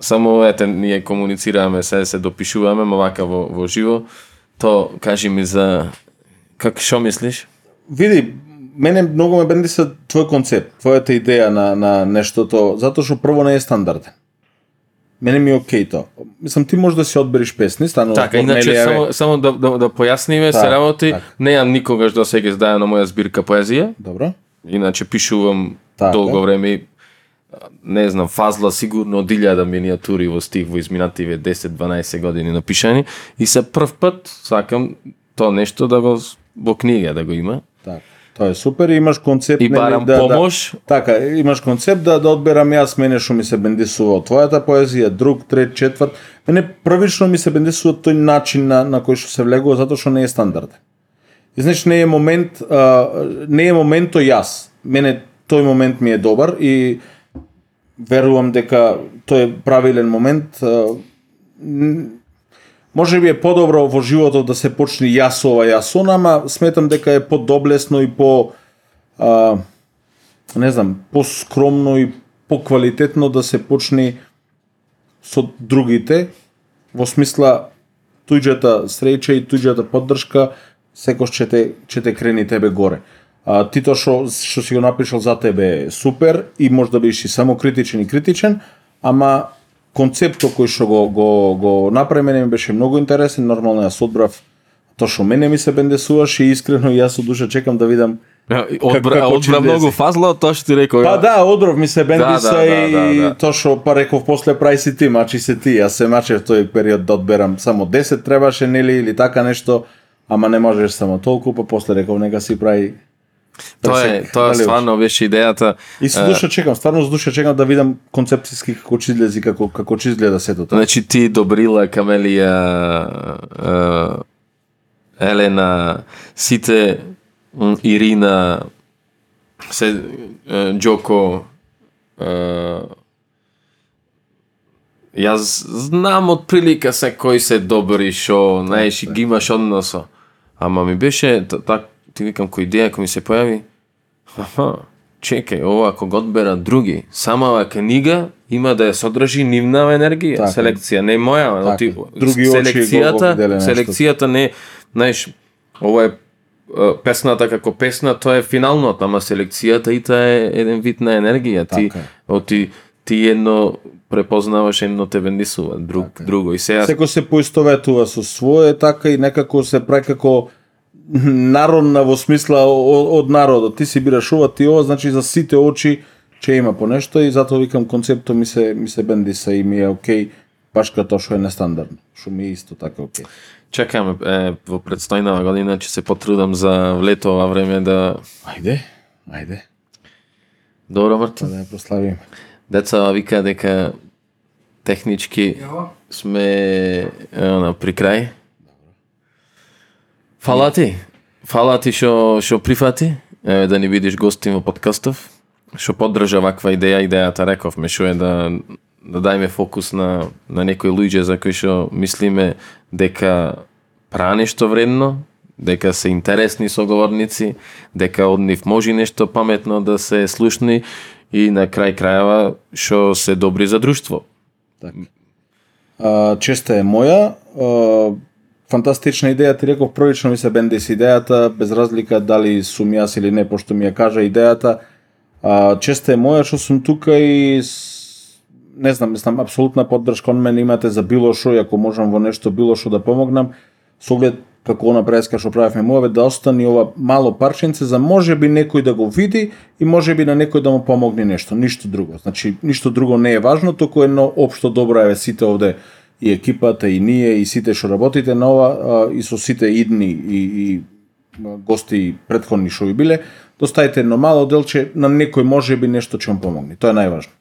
само ете ние комуницираме, се се допишуваме, ма вака во, во живо. То кажи ми за как што мислиш? Види, мене многу ме бендиса твој концепт, твојата идеја на, на нештото, затоа што прво не е стандарден. Мене ми е окей тоа. Мислам, ти можеш да си одбереш песни, станува Така, иначе само само да да, да појасниме се Така, работи, така. неам никогаш до сега издаена моја збирка поезија, Добро. Иначе пишувам Така. долго време и, не знам, фазла сигурно од 1000 миниатури во стих во изминативе 10-12 години напишани и се прв пат сакам тоа нешто да го во книга да го има. Така. Тоа е супер, имаш концепт И барам да, помош. Да, така, имаш концепт да да одберам јас мене што ми се бендисува од твојата поезија, друг, трет, четврт. Мене првично ми се бендисува тој начин на на кој што се влегува затоа што не е стандарден. И значи не е момент, а, не е моментот јас. Мене тој момент ми е добар и верувам дека тој е правилен момент. А, може би е подобро во животот да се почне јас ова, јас она, ама сметам дека е подоблесно и по а, не знам, поскромно и поквалитетно да се почне со другите во смисла туѓата среќа и туѓата поддршка секој ќе те ќе те крени тебе горе. А, ти тоа што што си го напишал за тебе е супер и може да бидеш и само критичен и критичен, ама концептот кој што го го го направи мене ми беше многу интересен, нормално јас одбрав тоа што мене ми се бендесуваше и искрено јас од душа чекам да видам Одбра, како ќе одбра многу фазла тоа што ти рекол. Па да, Одров ми се бендиса Да, да, да, и да, да. тоа што па реков после прај си ти, мачи се ти. Јас се мачев тој период да одберам само 10 требаше нели или така нешто, ама не можеш само толку, па после реков нека си прави Тоа е, тоа дали стварно беше идејата. И со душа чекам, стварно со душа чекам да видам концепцијски како ќе излези, како како ќе изгледа сето тоа. Значи ти Добрила, Камелија, е, Елена, сите Ирина, се е, Џоко, е, Јас знам од прилика се кој се добри шо, знаеш, ги имаш односо. Ама ми беше, так, ти викам, кој идеја кој ми се појави, аха, чекај, ова ако го одбера други, сама оваа книга има да ја содржи нивна енергија, Така. селекција, не моја, Така. оти, Други очи селекцијата, нешто. селекцијата не, знаеш, ова е песната како песна, тоа е финалното, ама селекцијата и таа е еден вид на енергија. Ти, Така е. оти, ти едно препознаваш, едно те бендисува, друг, Така друго. И сега Секој се поистоветува со свое, така и некако се прави како народна во смисла од, од народот. Ти си бираш ова, ти ова, значи за сите очи ќе има по нешто и затоа викам концептот ми се ми се бендиса и ми е окей, баш като тоа што е нестандардно, што ми е исто така окей. чекаме е, во предстојнава година ќе се потрудам за лето ова време да Ајде, ајде, Добро Мартин. да ја прославиме. Деца вика дека технички сме на при крај. Фала ти. Фала ти што што прифати еве да ни видиш гостин во подкастов. Што поддржа ваква идеја, идејата рековме што е да да дајме фокус на на некои луѓе за кои што мислиме дека пра нешто вредно, дека се интересни соговорници, дека од нив може нешто паметно да се слушни и на крај крајава што се добри за друштво. А, честа е моја. А, фантастична идеја, ти реков првично ми се бендис идејата, без разлика дали сум јас или не, пошто ми ја кажа идејата. А, честа е моја што сум тука и не знам, мислам, апсолутна поддршка од мене имате за било што ако можам во нешто било што да помогнам, со оглед како она преска што правевме мове, да остани ова мало парченце за може би некој да го види и може би на некој да му помогне нешто, ништо друго. Значи, ништо друго не е важно, току едно општо добро еве сите овде и екипата и ние и сите што работите на ова а, и со сите идни и, и гости предходни што ви биле, доставите едно мало делче, на некој може би нешто ќе му помогне. Тоа е најважно.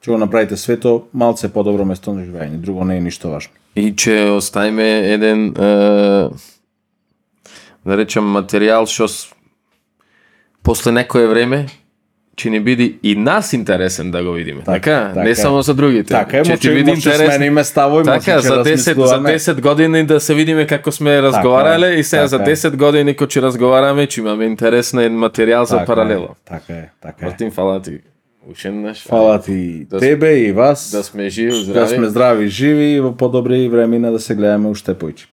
Ќе го направите свето малце подобро место на живење, друго не е ништо важно. И че оставиме еден е, да речем материјал што после некое време ќе ни биде и нас интересен да го видиме. Така, така не само за другите. Така е, Ќе ти биде интересно. смениме ставови, Така, за 10 за размислуваме. 10 години да се видиме како сме разговарале и сега за така е. 10 години кога ќе разговараме, ќе имаме интересен материјал за Така е, паралело. Така е, така е. Мартин, фала ти. Уште еднаш. Фала ти Да тебе и вас. Да сме живи, да здрави. сме здрави живи и во подобри времена да се гледаме уште поиќе.